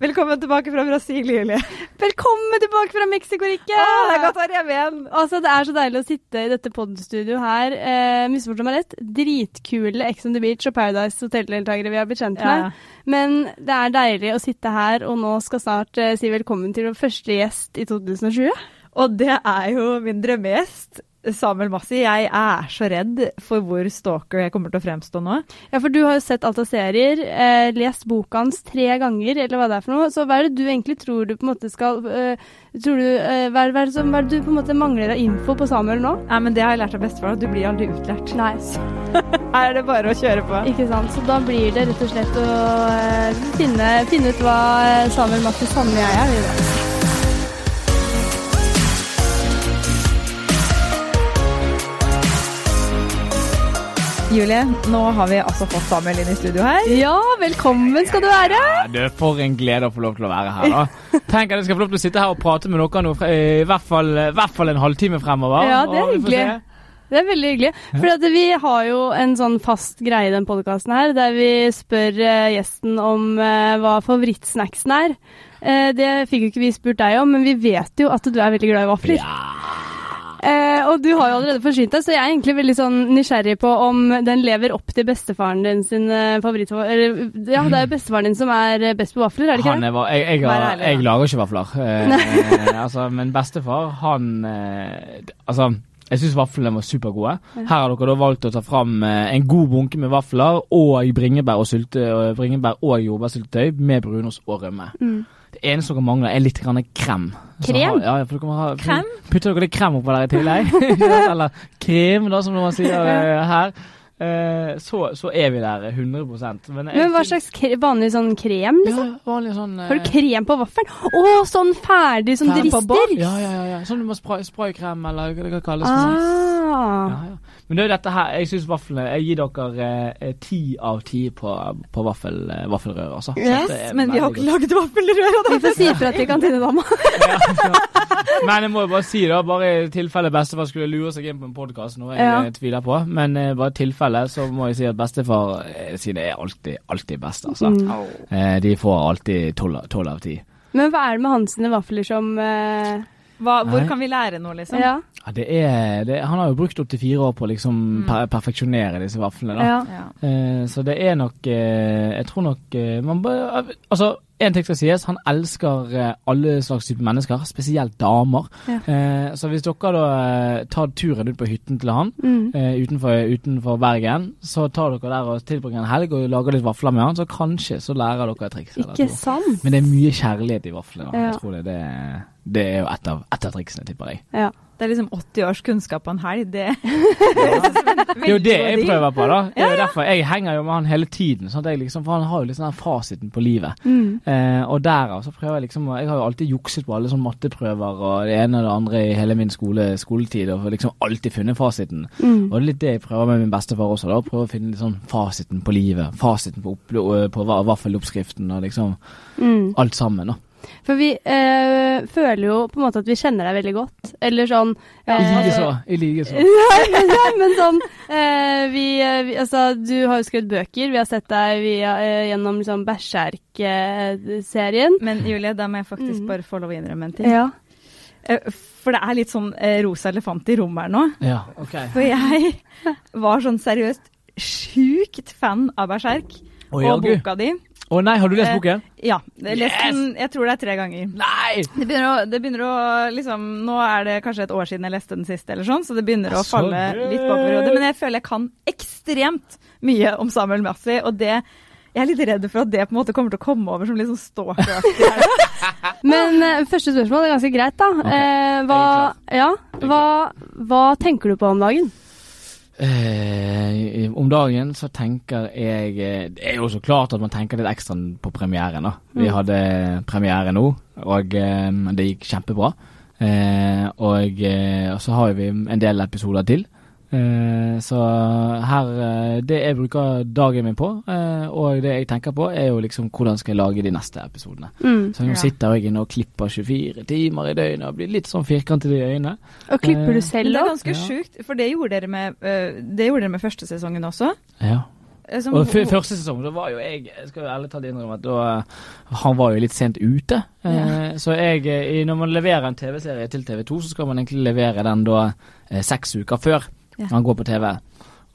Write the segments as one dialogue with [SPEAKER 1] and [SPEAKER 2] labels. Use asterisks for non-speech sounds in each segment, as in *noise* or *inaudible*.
[SPEAKER 1] Velkommen tilbake fra Brasil, Julie.
[SPEAKER 2] Velkommen tilbake fra Mexico, Rikke!
[SPEAKER 1] Ah, det er godt å være hjemme igjen.
[SPEAKER 2] Altså, det er så deilig å sitte i dette podstudioet her. Eh, Misforstå meg rett, dritkule Ex on the Beach og Paradise Hotel-deltakere vi har blitt kjent med.
[SPEAKER 1] Ja.
[SPEAKER 2] Men det er deilig å sitte her, og nå skal snart eh, si velkommen til vår første gjest i 2020.
[SPEAKER 1] Og det er jo min drømmegjest, Samuel Massi. Jeg er så redd for hvor stalker jeg kommer til å fremstå nå.
[SPEAKER 2] Ja, for du har jo sett alt av serier, eh, lest boka hans tre ganger, eller hva det er for noe. Så hva er det du egentlig tror du på en måte skal eh, tror du, eh, hva, er, det som, hva er det du på en måte mangler av info på Samuel nå?
[SPEAKER 1] Nei, men Det har jeg lært av bestefar, at du blir aldri utlært.
[SPEAKER 2] Nei. *laughs*
[SPEAKER 1] Her er det bare å kjøre på.
[SPEAKER 2] Ikke sant. Så da blir det rett og slett å eh, finne, finne ut hva eh, Samuel Massi sanne jeg er.
[SPEAKER 1] Julie, nå har vi altså fått Samuel inn i studio her.
[SPEAKER 2] Ja, velkommen skal du være.
[SPEAKER 3] Ja, det er For en glede å få lov til å være her. da. Tenk at jeg skal få lov til å sitte her og prate med dere nå, i hvert fall, i hvert fall en halvtime fremover.
[SPEAKER 2] Ja, det er hyggelig. Det er veldig hyggelig. For at vi har jo en sånn fast greie i den podkasten her, der vi spør eh, gjesten om eh, hva favorittsnacksen er. Eh, det fikk jo ikke vi spurt deg om, men vi vet jo at du er veldig glad i vafler.
[SPEAKER 3] Ja.
[SPEAKER 2] Eh, og du har jo allerede forsynt deg, så jeg er egentlig veldig sånn nysgjerrig på om den lever opp til bestefaren din sin eh, favoritt... Eller, ja, det er jo bestefaren din som er eh, best på vafler, er det ikke
[SPEAKER 3] Han
[SPEAKER 2] det?
[SPEAKER 3] jeg, jeg, har, jeg lager ikke vafler. *laughs* Eh, altså, men bestefar, han eh, Altså, jeg syns vaflene var supergode. Her har dere da valgt å ta fram eh, en god bunke med vafler og bringebær og, sylte, bringebær og jordbærsyltetøy med brunost og rømme.
[SPEAKER 2] Mm.
[SPEAKER 3] Eneste dere mangler, er litt grann krem.
[SPEAKER 2] Krem?
[SPEAKER 3] ha- ja, ha,
[SPEAKER 1] Krem?
[SPEAKER 3] Putter dere litt krem oppå der i tillegg? *laughs* *laughs* Eller krem, da, som man sier eh, her. Eh, så, så er vi der 100% Men, jeg
[SPEAKER 2] Men hva slags kre vanlig sånn krem, liksom?
[SPEAKER 3] Ja, vanlig sånn eh,
[SPEAKER 2] Har du krem på vaffelen? Å, sånn ferdig som du
[SPEAKER 3] Krem
[SPEAKER 2] rister?
[SPEAKER 3] Ja, ja, ja, ja. Sånn du må spray, spraykrem, eller hva det kalles. sånn.
[SPEAKER 2] Ah.
[SPEAKER 3] Ja, ja. Men det er jo dette her, jeg syns vaflene Jeg gir dere eh, ti av ti på, på vaffel, eh, vaffelrør, altså.
[SPEAKER 1] Yes, men vi har ikke laget vaffelrør. og
[SPEAKER 2] Vi får si ifra til kantinedama. *laughs*
[SPEAKER 3] Ja, ja. Men jeg må jo bare si da, bare i tilfelle bestefar skulle lure seg inn på en podkast, noe jeg
[SPEAKER 2] Ja.
[SPEAKER 3] eh, tviler på, men eh, bare i tilfelle så må jeg si at bestefar eh, sine er alltid, alltid best, altså.
[SPEAKER 2] Mm.
[SPEAKER 3] Eh, de får alltid tolv av ti.
[SPEAKER 2] Men hva er det med hans vafler som eh,
[SPEAKER 1] Hva, hvor kan vi lære noe, liksom?
[SPEAKER 2] Ja.
[SPEAKER 3] Ja, det er, det, han har jo brukt opptil fire år på å liksom per, perfeksjonere disse vaflene. da.
[SPEAKER 2] ja.
[SPEAKER 1] Ja.
[SPEAKER 3] Eh, så det er nok eh, Jeg tror nok eh, man bør, Altså, en ting skal sies. Han elsker eh, alle slags typer mennesker, spesielt damer.
[SPEAKER 2] Ja.
[SPEAKER 3] Eh, så hvis dere da eh, tar turen ut på hytten til han
[SPEAKER 2] Mm.
[SPEAKER 3] eh, utenfor, utenfor Bergen, så tar dere der og tilbringer en helg og lager litt vafler med han, så kanskje så lærer dere et triks.
[SPEAKER 2] Ikke sant?
[SPEAKER 3] Men det er mye kjærlighet i vaflene.
[SPEAKER 2] Ja.
[SPEAKER 3] Jeg tror det, det, det er jo et av, et av triksene, tipper jeg.
[SPEAKER 2] Ja.
[SPEAKER 1] Det er liksom 80 års kunnskap på en helg. Det, *laughs*
[SPEAKER 3] Det er jo det jeg prøver på, da. Det er jo derfor Jeg henger jo med han hele tiden. Sånn at jeg liksom, for han har jo liksom den fasiten på livet.
[SPEAKER 2] Mm.
[SPEAKER 3] Eh, og derav så prøver jeg liksom Jeg har jo alltid jukset på alle sånne matteprøver og det ene og det andre i hele min skole, skoletid, og liksom alltid funnet fasiten.
[SPEAKER 2] Mm.
[SPEAKER 3] Og det er litt det jeg prøver med min bestefar også, da. Prøve å finne liksom sånn fasiten på livet. Fasiten på, opplo- på va- vaffeloppskriften og liksom
[SPEAKER 2] Mm.
[SPEAKER 3] alt sammen, da.
[SPEAKER 2] For vi eh, føler jo på en måte at vi kjenner deg veldig godt. Eller sånn
[SPEAKER 3] I
[SPEAKER 2] eh,
[SPEAKER 3] like så. I like så.
[SPEAKER 2] Nei, men, nei, men sånn eh, vi, eh, vi, Altså, du har jo skrevet bøker. Vi har sett deg via, eh, gjennom liksom Berserk-serien.
[SPEAKER 1] Men Julie, da må jeg faktisk
[SPEAKER 2] Mm.
[SPEAKER 1] bare få lov å innrømme en ting.
[SPEAKER 2] Ja.
[SPEAKER 1] Eh, For det er litt sånn eh, rosa elefant i rommet her nå.
[SPEAKER 3] Ja, ok.
[SPEAKER 1] For jeg var sånn seriøst sjukt fan av Berserk og boka di.
[SPEAKER 3] Å nei, har du lest
[SPEAKER 1] Eh,
[SPEAKER 3] boken?
[SPEAKER 1] Ja. Jeg, leste den, jeg tror det er tre ganger.
[SPEAKER 3] Nei!
[SPEAKER 1] Det begynner, å, det begynner å liksom Nå er det kanskje et år siden jeg leste den siste, eller sånn, så det begynner å falle
[SPEAKER 3] gøy!
[SPEAKER 1] litt bakover hodet. Men jeg føler jeg kan ekstremt mye om Samuel Massi, og det jeg er litt redd for at det på en måte kommer til å komme over som litt sånn stalkeraktig. *laughs*
[SPEAKER 2] Men uh, første spørsmål er ganske greit, da.
[SPEAKER 3] Okay.
[SPEAKER 2] Eh, hva, ja, hva, hva tenker du på om dagen?
[SPEAKER 3] Eh, om dagen så tenker jeg eh, Det er jo så klart at man tenker litt ekstra på premieren. da. Vi
[SPEAKER 2] Mm.
[SPEAKER 3] hadde premiere nå, og eh, det gikk kjempebra. Eh, og, eh, og så har vi en del episoder til. Eh, så her eh, Det jeg bruker dagen min på, eh, og det jeg tenker på, er jo liksom hvordan skal jeg lage de neste episodene.
[SPEAKER 2] Mm.
[SPEAKER 3] Så nå
[SPEAKER 1] Ja.
[SPEAKER 3] sitter jeg inne og klipper 24 timer i døgnet og blir litt sånn firkantet i øynene.
[SPEAKER 2] Og klipper du selv òg?
[SPEAKER 1] det er ganske
[SPEAKER 3] Ja.
[SPEAKER 1] sjukt, for det gjorde dere med, det gjorde dere med første sesongen også.
[SPEAKER 3] Ja.
[SPEAKER 1] som,
[SPEAKER 3] Og første sesong, da var jo jeg skal jo ærlig talt innrømme at da Han var jo litt sent ute. Eh, så jeg Når man leverer en TV-serie til TV2, så skal man egentlig levere den da eh, seks uker før
[SPEAKER 1] Ja.
[SPEAKER 3] han går på TV.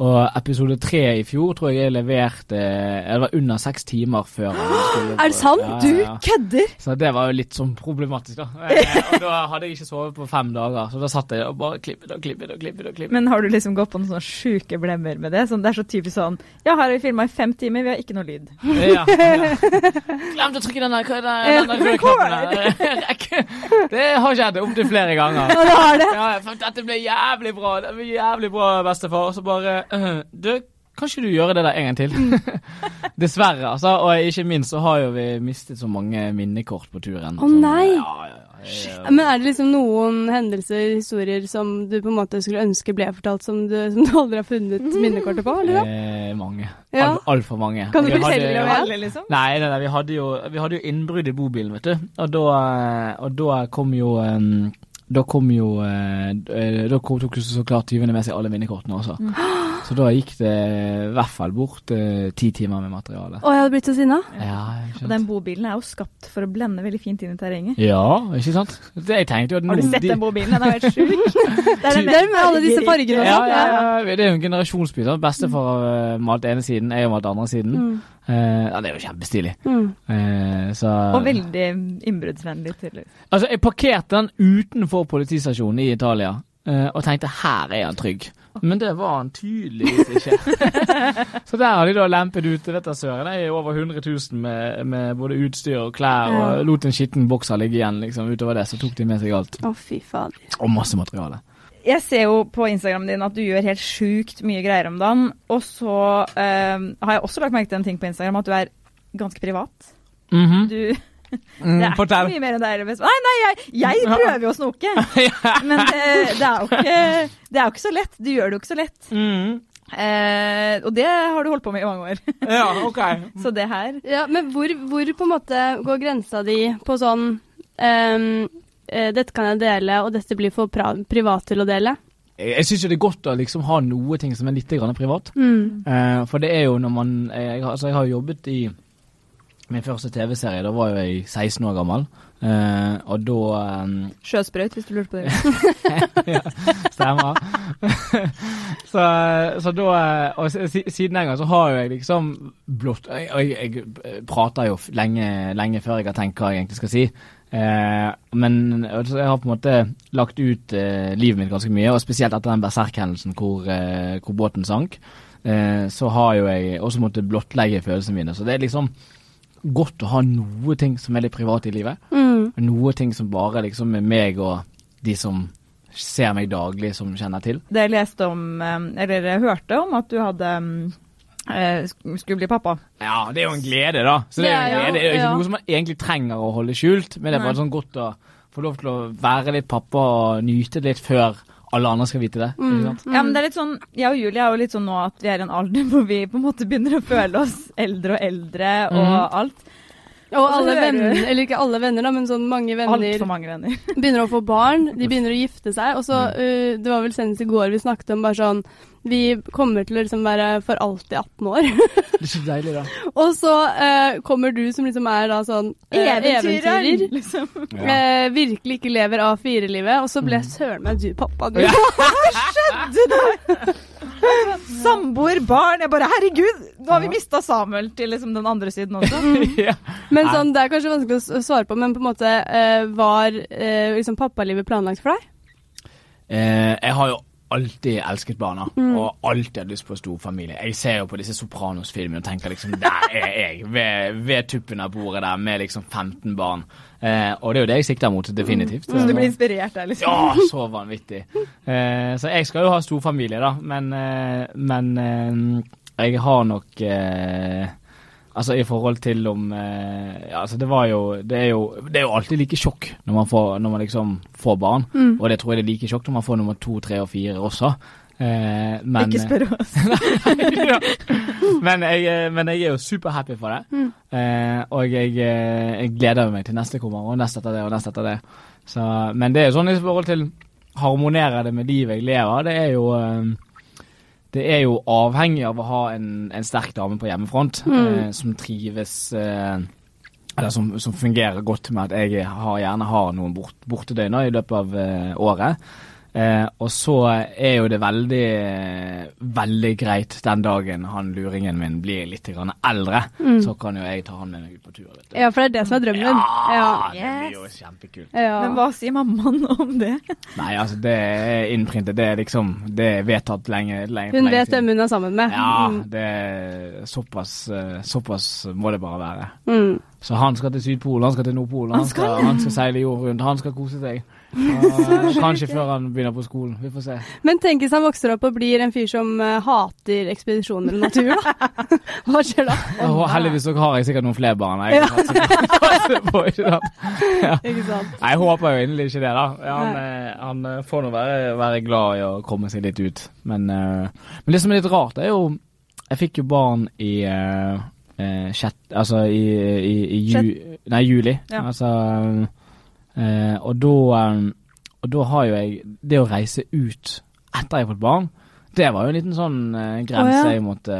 [SPEAKER 3] Og episode tre i fjor tror jeg jeg leverte eh, Det var under seks timer før. *gasps*
[SPEAKER 2] Er det sant?
[SPEAKER 3] Ja, ja,
[SPEAKER 1] Du kødder!
[SPEAKER 3] Så det var jo litt sånn problematisk, da. *laughs* Eh, og da hadde jeg ikke sovet på fem dager, så da satt jeg og bare klippet og klippet og klippet. og klippet.
[SPEAKER 1] Men har du liksom gått på noen sånne sjuke blemmer med det? Sånn, det er så typisk sånn Ja, her har vi filma i fem timer, vi har ikke noe lyd.
[SPEAKER 3] Ja, ja. *laughs* Glemte å trykke den der, er røde knappen der. *laughs* Det har skjedd opptil flere ganger.
[SPEAKER 2] Ja, det har det.
[SPEAKER 3] Ja, dette ble jævlig bra. Det ble jævlig bra, bestefar. Og så bare Du, kan ikke du gjøre det der en gang til? *laughs* Dessverre, altså. Og ikke minst så har jo vi mistet så mange minnekort på turen.
[SPEAKER 2] Å,
[SPEAKER 3] oh,
[SPEAKER 2] nei.
[SPEAKER 3] Ja, ja, ja.
[SPEAKER 2] Men er det liksom noen hendelser, historier, som du på en måte skulle ønske ble fortalt, som du, som du aldri har funnet minnekortet på? eller?
[SPEAKER 3] Eh, mange. Alt- Altfor mange.
[SPEAKER 2] Kan du fortelle om det,
[SPEAKER 1] Alle, liksom.
[SPEAKER 3] Nei, nei, nei vi hadde jo, vi hadde jo innbrudd i bobilen, vet du. Og da, eh, og da kom jo um, Da kom jo eh, eh, Da kom, tok jo så klart tyvene med seg alle minnekortene også. Så da gikk det i hvert fall bort eh, ti timer med materiale.
[SPEAKER 2] Å, jeg hadde blitt så sinna.
[SPEAKER 3] Ja,
[SPEAKER 1] Og den bobilen er jo skapt for å blende veldig fint inn i terrenget.
[SPEAKER 3] ja, ikke sant? Det, jeg tenkte jo at
[SPEAKER 1] Har du sett
[SPEAKER 3] de-
[SPEAKER 1] den bobilen? Den er helt sjuk. *laughs* Det er den
[SPEAKER 2] Det med alle disse *laughs* fargene og
[SPEAKER 3] Ja,
[SPEAKER 2] sånn.
[SPEAKER 3] ja, ja, det er jo en generasjonsby. Bestefar har malt ene siden, jeg har malt andre siden.
[SPEAKER 2] Mm.
[SPEAKER 3] Uh, ja, det er jo kjempestilig.
[SPEAKER 2] Mm.
[SPEAKER 3] Uh, så
[SPEAKER 1] Og veldig innbruddsvennlig, tydeligvis.
[SPEAKER 3] Altså, jeg parkerte den utenfor politistasjonen i Italia, og tenkte her er han trygg. Men det var han tydeligvis ikke. *laughs* så der har de da lempet ut vet du, søren, det er over 100 000 med, med både utstyr og klær, og lot en skitten bokser ligge igjen. liksom. Utover det så tok de med seg alt.
[SPEAKER 2] Å, fy fader.
[SPEAKER 3] Og masse materiale.
[SPEAKER 1] Jeg ser jo på Instagramen din at du gjør helt sjukt mye greier om dagen. Og så eh, har jeg også lagt merke til en ting på Instagram, at du er ganske privat.
[SPEAKER 3] Mhm.
[SPEAKER 1] Du
[SPEAKER 3] Mm,
[SPEAKER 1] Det er ikke mye mer enn deg. Eller Nei, nei, jeg, jeg prøver jo å snoke. *laughs* Men det, det, er jo ikke, det er jo ikke så lett. Du gjør det jo ikke så lett.
[SPEAKER 3] Mm.
[SPEAKER 1] Eh, og det har du holdt på med i mange år. *laughs*
[SPEAKER 3] Ja, ok. *laughs*
[SPEAKER 1] Så det her
[SPEAKER 2] Ja, men hvor, hvor på en måte går grensa di på sånn ehm, eh, Dette kan jeg dele, og dette blir for pra privat til å dele?
[SPEAKER 3] Jeg, jeg syns jo det er godt å liksom ha noe ting som er litt grann privat.
[SPEAKER 2] Mm.
[SPEAKER 3] Eh, for det er jo når man jeg, har- altså jeg har jobbet i min første TV-serie, da var jo jeg 16 år gammel. Uh, og da um,
[SPEAKER 1] Sjøsprøyt, hvis du lurte på det. *laughs*
[SPEAKER 3] ja, Stemmer. *laughs* så, så da eh, Og siden den gang så har jo jeg liksom blått jeg, jeg, jeg prater jo lenge, lenge før jeg har tenkt hva jeg egentlig skal si. Uh, men jeg har på en måte lagt ut uh, livet mitt ganske mye, og spesielt etter den berserk-hendelsen hvor, hvor båten sank. Så har jo jeg også måttet blottlegge følelsene mine. Så det er liksom godt å ha noe ting som er litt privat i livet.
[SPEAKER 2] Mm.
[SPEAKER 3] Noe ting som bare liksom er meg og de som ser meg daglig, som kjenner til.
[SPEAKER 1] Det jeg leste om, eh, eller jeg hørte om at du hadde eh, sk- skulle bli pappa.
[SPEAKER 3] Ja, det er jo en glede, da. Så det er jo en glede. Det er jo ikke noe som man egentlig trenger å holde skjult, men det er bare sånn godt å få lov til å være litt pappa og nyte det litt før alle andre skal vite det.
[SPEAKER 2] Mm.
[SPEAKER 3] Ikke sant?
[SPEAKER 1] Ja, men det er litt sånn, Jeg og Julie er jo litt sånn nå at vi er i en alder *laughs* hvor vi på en måte begynner å føle oss eldre og eldre og
[SPEAKER 3] mm.
[SPEAKER 1] alt.
[SPEAKER 2] Og alle venner, eller ikke alle venner, da, men sånn mange venner
[SPEAKER 1] Altfor mange venner. *laughs*
[SPEAKER 2] begynner å få barn, de begynner å gifte seg, og så uh, Det var vel senest i går vi snakket om bare sånn Vi kommer til å liksom være for alltid 18 år. *laughs*
[SPEAKER 3] Det er så deilig, da. *laughs*
[SPEAKER 2] og så uh, kommer du som liksom er da sånn uh,
[SPEAKER 1] Eventyrer! Liksom.
[SPEAKER 2] Uh, virkelig ikke lever A4-livet, og så ble
[SPEAKER 3] Mm.
[SPEAKER 2] søren meg du pappa, du.
[SPEAKER 3] Ja. *laughs*
[SPEAKER 1] Samboer, barn. Jeg bare herregud, nå har vi mista Samuel til liksom den andre siden også. *laughs*
[SPEAKER 3] ja.
[SPEAKER 2] Men sånn, det er kanskje vanskelig å svare på, men på en måte uh, var uh, liksom pappalivet planlagt for deg?
[SPEAKER 3] Eh, jeg har jo alltid elsket barna,
[SPEAKER 2] Mm.
[SPEAKER 3] og alltid hatt lyst på stor familie. Jeg ser jo på disse Sopranos-filmene og tenker liksom Der er jeg, ved, ved tuppen av bordet der, med liksom 15 barn. Eh, og det er jo det jeg sikter mot, definitivt.
[SPEAKER 1] Så du blir inspirert der, liksom.
[SPEAKER 3] Ja, så vanvittig. Eh, så jeg skal jo ha stor familie, da, men, eh, men eh, jeg har nok eh, Altså i forhold til om eh, ja, altså det var jo det, er jo det er jo alltid like sjokk når man, får, når man liksom får barn.
[SPEAKER 2] Mm.
[SPEAKER 3] Og det tror jeg det er like sjokk når man får nummer to, tre og fire også. Eh, men,
[SPEAKER 1] Ikke spør oss. *laughs*
[SPEAKER 3] ja. men, jeg, eh, men jeg er jo superhappy for det.
[SPEAKER 2] Mm.
[SPEAKER 3] Eh, og jeg, eh, jeg gleder meg til neste kommer, og neste etter det, og neste etter det. Så, men det er jo sånn i forhold til harmonere det med livet jeg lever, det er jo eh, det er jo avhengig av å ha en, en sterk dame på hjemmefront
[SPEAKER 2] Mm.
[SPEAKER 3] eh, som trives Eller som, som fungerer godt med at jeg har, gjerne har noen bort, bortedøgner i løpet av året. Eh, og så er jo det veldig, veldig greit den dagen han luringen min blir litt grann eldre.
[SPEAKER 2] Mm.
[SPEAKER 3] Så kan jo jeg ta han med meg ut på tur. Vet du.
[SPEAKER 2] Ja, for det er det som er drømmen. Ja.
[SPEAKER 3] det blir jo kjempekult.
[SPEAKER 2] ja.
[SPEAKER 1] Men hva sier mammaen om det?
[SPEAKER 3] Nei, altså det er innprintet. Det er liksom Det er vedtatt lenge, lenge
[SPEAKER 2] Hun vet hvem hun er sammen med.
[SPEAKER 3] Ja,
[SPEAKER 2] Mm.
[SPEAKER 3] det er såpass, eh, såpass må det bare være.
[SPEAKER 2] Mm.
[SPEAKER 3] Så han skal til Sydpolen, han skal til Nordpolen, han,
[SPEAKER 1] skal,
[SPEAKER 3] han skal seile jord rundt, han skal kose seg. Og, kanskje før han begynner på skolen, vi får se.
[SPEAKER 2] Men tenk hvis han vokser opp og blir en fyr som eh, hater ekspedisjoner og natur, da. *laughs* Hva skjer da?
[SPEAKER 3] Oh, heldigvis har jeg sikkert noen flere barn. Jeg ja. *laughs* Ja. Jeg håper jo inderlig ikke det, da. Han, eh, han eh, får nå være, være glad i å komme seg litt ut. Men, men det som er litt rart, er jo Jeg fikk jo barn i uh, sjett, Altså i, i, i ju, nei, juli.
[SPEAKER 1] Ja.
[SPEAKER 3] Altså eh, Og da eh, Og da har jo jeg Det å reise ut etter jeg har fått barn, det var jo en liten sånn eh, grense
[SPEAKER 2] oh, ja.
[SPEAKER 3] jeg måtte,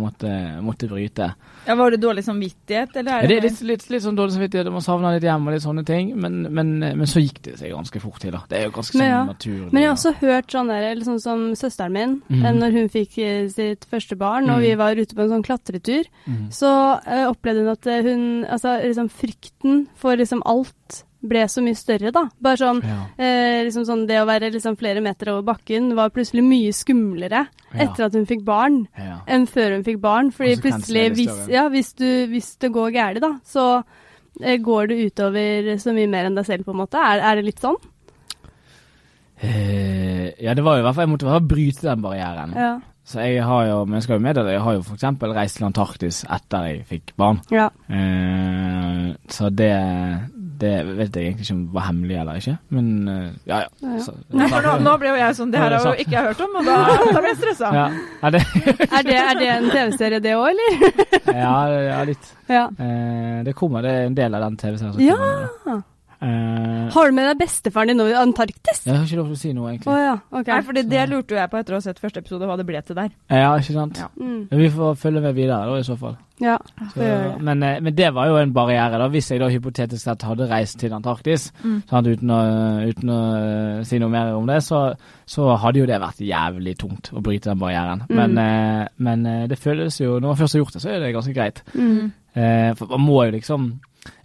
[SPEAKER 3] måtte, måtte bryte.
[SPEAKER 1] Ja, Var det dårlig samvittighet, eller er
[SPEAKER 3] det
[SPEAKER 1] det
[SPEAKER 3] er litt, litt, litt sånn dårlig samvittighet, man savner litt hjem og litt sånne ting, men, men, men så gikk det seg ganske fort til, da. Det er jo ganske
[SPEAKER 2] Men
[SPEAKER 3] sånn
[SPEAKER 2] ja.
[SPEAKER 3] naturlig.
[SPEAKER 2] Men jeg har også hørt sånn der, eller sånn som søsteren min,
[SPEAKER 3] Mhm.
[SPEAKER 2] eh, når hun fikk eh, sitt første barn, og
[SPEAKER 3] mm.
[SPEAKER 2] vi var ute på en sånn klatretur,
[SPEAKER 3] mm.
[SPEAKER 2] så uh, opplevde hun at hun Altså liksom frykten for liksom alt ble så mye større, da. Bare sånn
[SPEAKER 3] ja.
[SPEAKER 2] eh, liksom sånn det å være liksom flere meter over bakken var plutselig mye skumlere
[SPEAKER 3] Ja.
[SPEAKER 2] etter at hun fikk barn.
[SPEAKER 3] Ja.
[SPEAKER 2] enn før hun fikk barn. Fordi plutselig, hvis, ja, hvis, du, hvis det går galt, da, så eh, går det utover så mye mer enn deg selv, på en måte. Er, er det litt sånn?
[SPEAKER 3] Eh, ja, det var jo i hvert fall Jeg måtte i hvert fall bryte den barrieren.
[SPEAKER 2] Ja.
[SPEAKER 3] Så jeg har jo Men jeg skal jo meddele Jeg har jo f.eks. reist til Antarktis etter jeg fikk barn.
[SPEAKER 2] ja.
[SPEAKER 3] Eh, så det Det vet jeg egentlig ikke om var hemmelig eller ikke, men eh, ja, ja.
[SPEAKER 2] Ja, ja.
[SPEAKER 3] Så, *laughs*
[SPEAKER 1] Nei, for nå, nå ble jo jeg sånn Det her har jo ikke jeg hørt om, og da, *laughs* da ble jeg stressa.
[SPEAKER 3] ja. Er, det, *laughs*
[SPEAKER 2] Er, det, er det en TV-serie, det òg, eller?
[SPEAKER 3] ja, ja, litt.
[SPEAKER 2] Ja.
[SPEAKER 3] Eh, det kommer, det er en del av den TV-serien. som
[SPEAKER 2] Ja.
[SPEAKER 3] kommer Eh,
[SPEAKER 2] Har du med deg bestefaren din i Antarktis?
[SPEAKER 3] jeg har ikke lov til å si noe,
[SPEAKER 2] egentlig.
[SPEAKER 3] egentlig.
[SPEAKER 2] ja, okay.
[SPEAKER 1] Nei, fordi det lurte jo jeg på etter å ha sett første episode, hva det ble til der.
[SPEAKER 3] Ja, ikke sant?
[SPEAKER 1] Ja.
[SPEAKER 2] Mm.
[SPEAKER 3] Men Vi får følge med videre, da, i så fall.
[SPEAKER 2] Ja,
[SPEAKER 3] Så, men, eh, men det var jo en barriere, da, hvis jeg da hypotetisk sett hadde reist til Antarktis,
[SPEAKER 1] Mm.
[SPEAKER 3] sant, uten, å, uten å eh, si noe mer om det, så, så hadde jo det vært jævlig tungt å bryte den barrieren.
[SPEAKER 2] Mm.
[SPEAKER 3] Men, men det føles jo Når man først har gjort det, så er det ganske greit.
[SPEAKER 2] Mm.
[SPEAKER 3] Eh, for man må jo liksom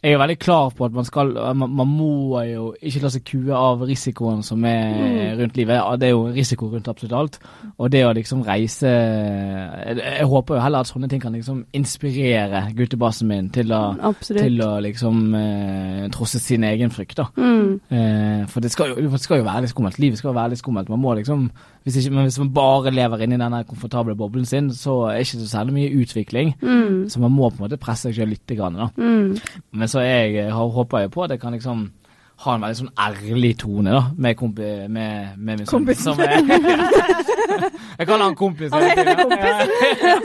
[SPEAKER 3] Jeg er veldig klar på at man skal Man, man må jo ikke la seg kue av risikoen som er
[SPEAKER 2] Mm.
[SPEAKER 3] rundt livet. Det er jo risiko rundt absolutt alt. Og det å liksom reise Jeg, jeg håper jo heller at sånne ting kan liksom inspirere guttebassen min til å, til å liksom eh, trosse sin egen frykt, da.
[SPEAKER 2] Mm.
[SPEAKER 3] Eh, for det skal, jo, det skal jo være litt skummelt. Livet skal jo være litt skummelt. Man må liksom hvis, ikke, men hvis man bare lever inni denne komfortable boblen sin, så er det ikke så særlig mye utvikling.
[SPEAKER 2] Mm.
[SPEAKER 3] Så man må på en måte presse seg selv litt. Grann, da.
[SPEAKER 2] Mm.
[SPEAKER 3] Men så jeg, håper jeg på at jeg kan liksom ha en veldig sånn ærlig tone da, med, kompi, med, med min sønn.
[SPEAKER 1] Kompisen.
[SPEAKER 3] som *laughs* jeg kaller han kompis.
[SPEAKER 1] Han
[SPEAKER 3] tiden.